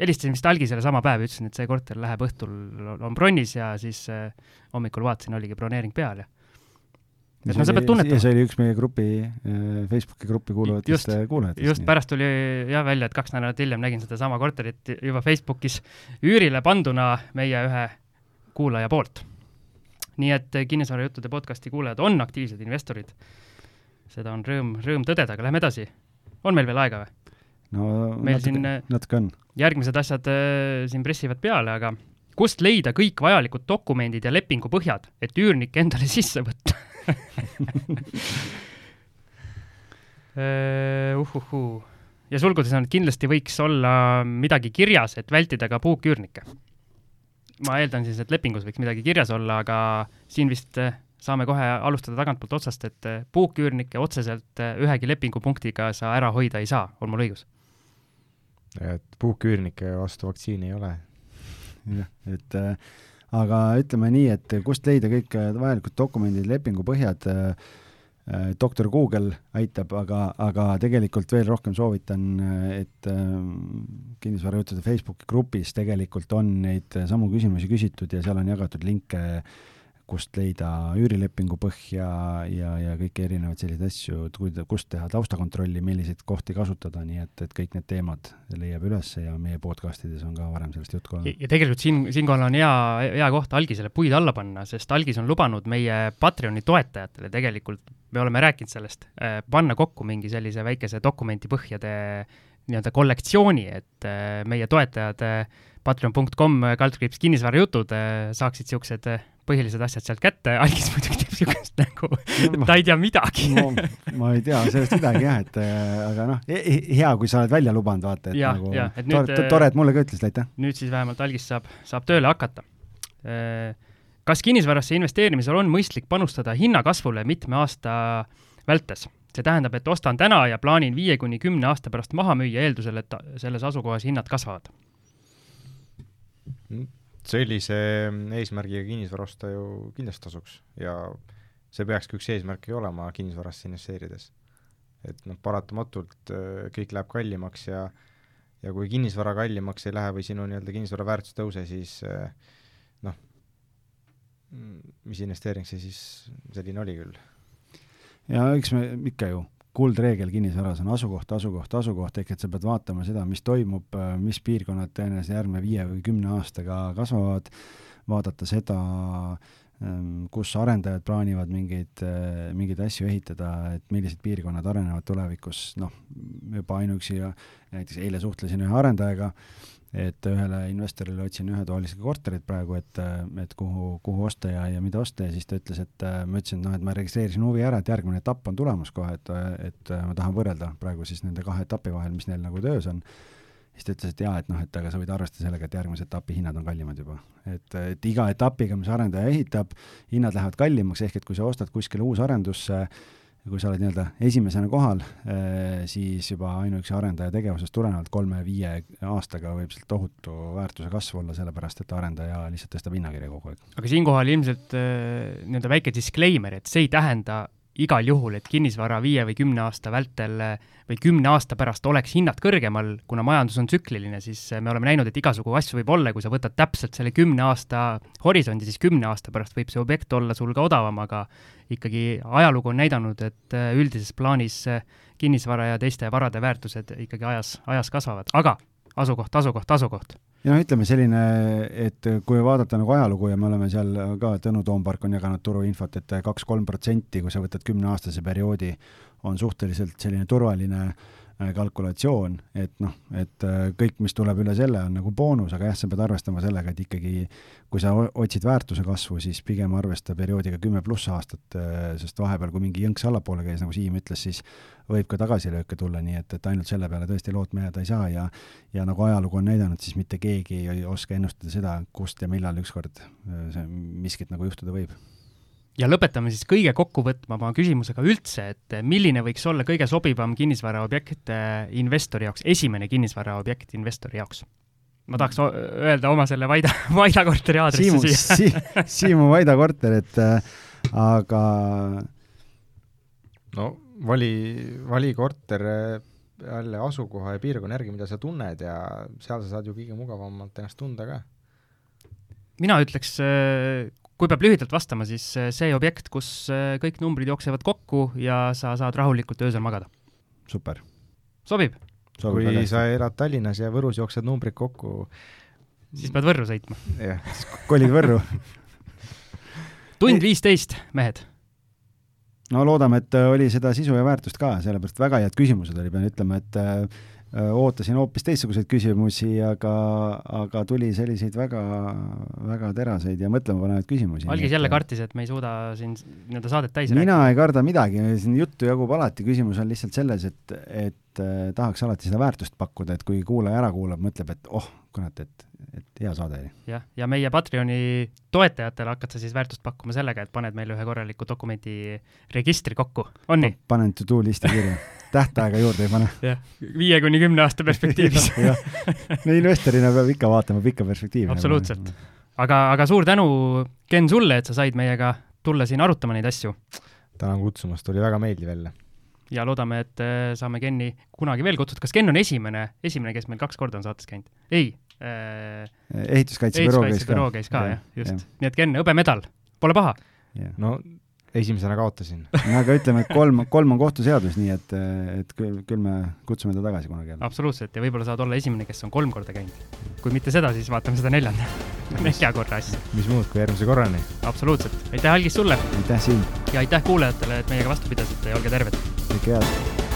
Speaker 2: helistasin vist algisele sama päev ütlesin, et see korter läheb õhtul, on bronnis ja siis äh, hommikul vaatasin, oligi broneering peal ja et no sa pead tunnetama.
Speaker 1: see oli üks meie grupi, äh, Facebooki gruppi kuuluvatest äh, kuulajatest.
Speaker 2: just, pärast tuli jah välja, et kaks nädalat hiljem nägin sedasama korterit juba Facebookis üürile panduna meie ühe kuulaja poolt. nii et kinnisvarajuttude podcasti kuulajad on aktiivsed investorid. seda on rõõm, rõõm tõdeda, aga lähme edasi. on meil veel aega või?
Speaker 1: no meil natuke, siin äh, natuke on.
Speaker 2: järgmised asjad äh, siin pressivad peale, aga kust leida kõik vajalikud dokumendid ja lepingupõhjad, et üürnik endale sisse võtta uhuhuu. ja sulgudes on, kindlasti võiks olla midagi kirjas, et vältida ka puuküürnikke. ma eeldan siis, et lepingus võiks midagi kirjas olla, aga siin vist äh, saame kohe alustada tagantpoolt otsast, et äh, puuküürnikke otseselt ühegi lepingupunktiga sa ära hoida ei saa, on mul õigus?
Speaker 3: et puuküürnike vastu vaktsiini ei ole.
Speaker 1: jah, et äh, aga ütleme nii, et kust leida kõik äh, vajalikud dokumendid, lepingupõhjad, äh, äh, doktor Google aitab, aga, aga tegelikult veel rohkem soovitan, et kinnisvarajuttude Facebooki grupis tegelikult on neid samu küsimusi küsitud ja seal on jagatud linke kust leida üürilepingu põhja ja, ja kõiki erinevaid selliseid asju, kust teha taustakontrolli, milliseid kohti kasutada, nii et, et kõik need teemad leiab üles ja meie podcast ides on ka varem sellest juttu olnud.
Speaker 2: ja tegelikult siin, siinkohal on hea, hea koht algisele puid alla panna, sest algis on lubanud meie Patreoni toetajatele tegelikult, me oleme rääkinud sellest, äh, panna kokku mingi sellise väikese dokumendipõhjade nii-öelda kollektsiooni, et äh, meie toetajad äh, patreon.com kaldkriips kinnisvarajutud saaksid niisugused põhilised asjad sealt kätte, Algis muidugi teeb niisugust nägu no,, ta ei tea midagi
Speaker 1: no,. ma ei tea sellest midagi jah, et aga noh, hea, kui sa oled välja lubanud, vaata, et ja, nagu ja, et nüüd, tore, tore, et mulle ka ütlesid, aitäh.
Speaker 2: nüüd siis vähemalt Algis saab, saab tööle hakata. Kas kinnisvarasse investeerimisel on mõistlik panustada hinnakasvule mitme aasta vältes? see tähendab, et ostan täna ja plaanin viie kuni kümne aasta pärast maha müüa eeldusel, et selles asukohas hinnad kasvavad
Speaker 3: mm sellise eesmärgiga kinnisvara osta ju kindlasti tasuks ja see peakski üks eesmärke olema kinnisvarasse investeerides. et noh, paratamatult äh, kõik läheb kallimaks ja ja kui kinnisvara kallimaks ei lähe või sinu nii-öelda kinnisvara väärtus tõuse, siis äh, noh, mis investeering see siis selline oli küll?
Speaker 1: ja eks me ikka ju kuldreegel kinnisvaras on asukoht, asukoht, asukoht, ehk et sa pead vaatama seda, mis toimub, mis piirkonnad tõenäoliselt järgmine viie või kümne aastaga kasvavad, vaadata seda, ähm, kus arendajad plaanivad mingeid, mingeid asju ehitada, et millised piirkonnad arenevad tulevikus, noh, juba ainuüksi näiteks eile suhtlesin ühe arendajaga, et ühele investorile otsin ühetoalisega korterit praegu, et, et kuhu, kuhu osta ja, ja mida osta ja siis ta ütles, et ma ütlesin, et noh, et ma registreerisin huvi ära, et järgmine etapp on tulemas kohe, et, et ma tahan võrrelda praegu siis nende kahe etapi vahel, mis neil nagu töös on. siis ta ütles, et jaa, et noh, et aga sa võid arvestada sellega, et järgmise etapi hinnad on kallimad juba. et, et iga etapiga, mis arendaja ehitab, hinnad lähevad kallimaks, ehk et kui sa ostad kuskile uusarendusse äh, ja kui sa oled nii-öelda esimesena kohal, eh, siis juba ainuüksi arendaja tegevusest tulenevalt kolme-viie aastaga võib sealt tohutu väärtuse kasv olla, sellepärast et arendaja lihtsalt tõstab hinnakirja kogu aeg.
Speaker 2: aga siinkohal ilmselt eh, nii-öelda väike disclaimer, et see ei tähenda igal juhul, et kinnisvara viie või kümne aasta vältel või kümne aasta pärast oleks hinnad kõrgemal, kuna majandus on tsükliline, siis me oleme näinud, et igasugu asju võib olla kui sa võtad täpselt selle kümne aasta horisondi, siis kümne aasta pärast võib see objekt olla sul ka odavam, aga ikkagi ajalugu on näidanud, et üldises plaanis kinnisvara ja teiste varade väärtused ikkagi ajas, ajas kasvavad, aga asukoht, asukoht, asukoht
Speaker 1: ja noh, ütleme selline, et kui vaadata nagu ajalugu ja me oleme seal ka, Tõnu Toompark on jaganud turuinfot et, et kaks-kolm protsenti, kui sa võtad kümneaastase perioodi, on suhteliselt selline turvaline äh, kalkulatsioon, et noh, et äh, kõik, mis tuleb üle selle, on nagu boonus, aga jah, sa pead arvestama sellega, et ikkagi kui sa otsid väärtuse kasvu, siis pigem arvesta perioodiga kümme pluss aastat, äh, sest vahepeal, kui mingi jõnks allapoole käis, nagu Siim ütles, siis võib ka tagasilööke tulla, nii et, et ainult selle peale tõesti lootma jääda ei saa ja ja nagu ajalugu on näidanud, siis mitte keegi ei oska ennustada seda, kust ja millal ükskord miskit nagu juhtuda võib
Speaker 2: ja lõpetame siis kõige kokkuvõtvama küsimusega üldse, et milline võiks olla kõige sobivam kinnisvaraobjekt investori jaoks, esimene kinnisvaraobjekt investori jaoks? ma tahaks öelda oma selle Vaida, Vaida korteri aadressi
Speaker 1: Siimu
Speaker 2: siia.
Speaker 1: si,, Siimu Vaida korter, et äh, aga
Speaker 3: no vali, vali korter jälle asukoha ja piirkonna järgi, mida sa tunned ja seal sa saad ju kõige mugavamalt ennast tunda ka.
Speaker 2: mina ütleks, kui peab lühidalt vastama, siis äh, see objekt, kus äh, kõik numbrid jooksevad kokku ja sa saad rahulikult öösel magada.
Speaker 1: super,
Speaker 2: sobib?
Speaker 3: kui
Speaker 1: väga
Speaker 3: sa elad Tallinnas ja Võrus jooksed numbrid kokku,
Speaker 2: siis pead Võrru sõitma.
Speaker 3: jah,
Speaker 1: kolid Võrru.
Speaker 2: tund viisteist, mehed.
Speaker 1: no loodame, et äh, oli seda sisu ja väärtust ka, sellepärast väga head küsimused oli, pean ütlema, et äh, ootasin hoopis teistsuguseid küsimusi, aga, aga tuli selliseid väga, väga teraseid ja mõtlemapanevaid küsimusi.
Speaker 2: algis jälle kartis, et me ei suuda siin nii-öelda saadet täis rääkida.
Speaker 1: mina ei karda midagi, siin juttu jagub alati, küsimus on lihtsalt selles, et, et äh, tahaks alati seda väärtust pakkuda, et kui kuulaja ära kuulab, mõtleb, et oh, kurat, et, et hea saade oli.
Speaker 2: jah, ja meie Patreoni toetajatele hakkad sa siis väärtust pakkuma sellega, et paned meile ühe korraliku dokumendi registri kokku, on nii?
Speaker 1: panen to-do listi kirja, tähtaega juurde ei pane.
Speaker 2: jah, viie kuni kümne aasta perspektiivis.
Speaker 1: jah, no investorina peab ikka vaatama pikka perspektiivi.
Speaker 2: Absoluutselt.. aga, aga suur tänu, Ken, sulle, et sa said meiega tulla siin arutama neid asju
Speaker 3: tänan kutsumast, oli väga meeldiv jälle.
Speaker 2: ja loodame, et äh, saame Kenni kunagi veel kutsuda. kas Ken on esimene, esimene, kes meil kaks korda on saates käinud? ei äh,,
Speaker 1: ehituskaitsebüroo käis ka.
Speaker 2: ehituskaitsebüroo käis ka, jah, just. nii et Ken, hõbemedal, pole paha.
Speaker 3: no esimesena kaotasin.
Speaker 1: no aga ütleme, et kolm, kolm on kohtuseadus, nii et, et küll, küll me kutsume ta tagasi kunagi jälle.
Speaker 2: absoluutselt ja võib-olla saad olla esimene, kes on kolm korda käinud. kui mitte seda, siis vaatame seda neljanda, nelja korra asja.
Speaker 3: mis muud kui järgmise korrani.
Speaker 2: absoluutselt, aitäh, Algis sulle
Speaker 1: aitäh, Siim,
Speaker 2: ja aitäh kuulajatele, et meiega vastu pidasite ja olge terved.
Speaker 1: kõike head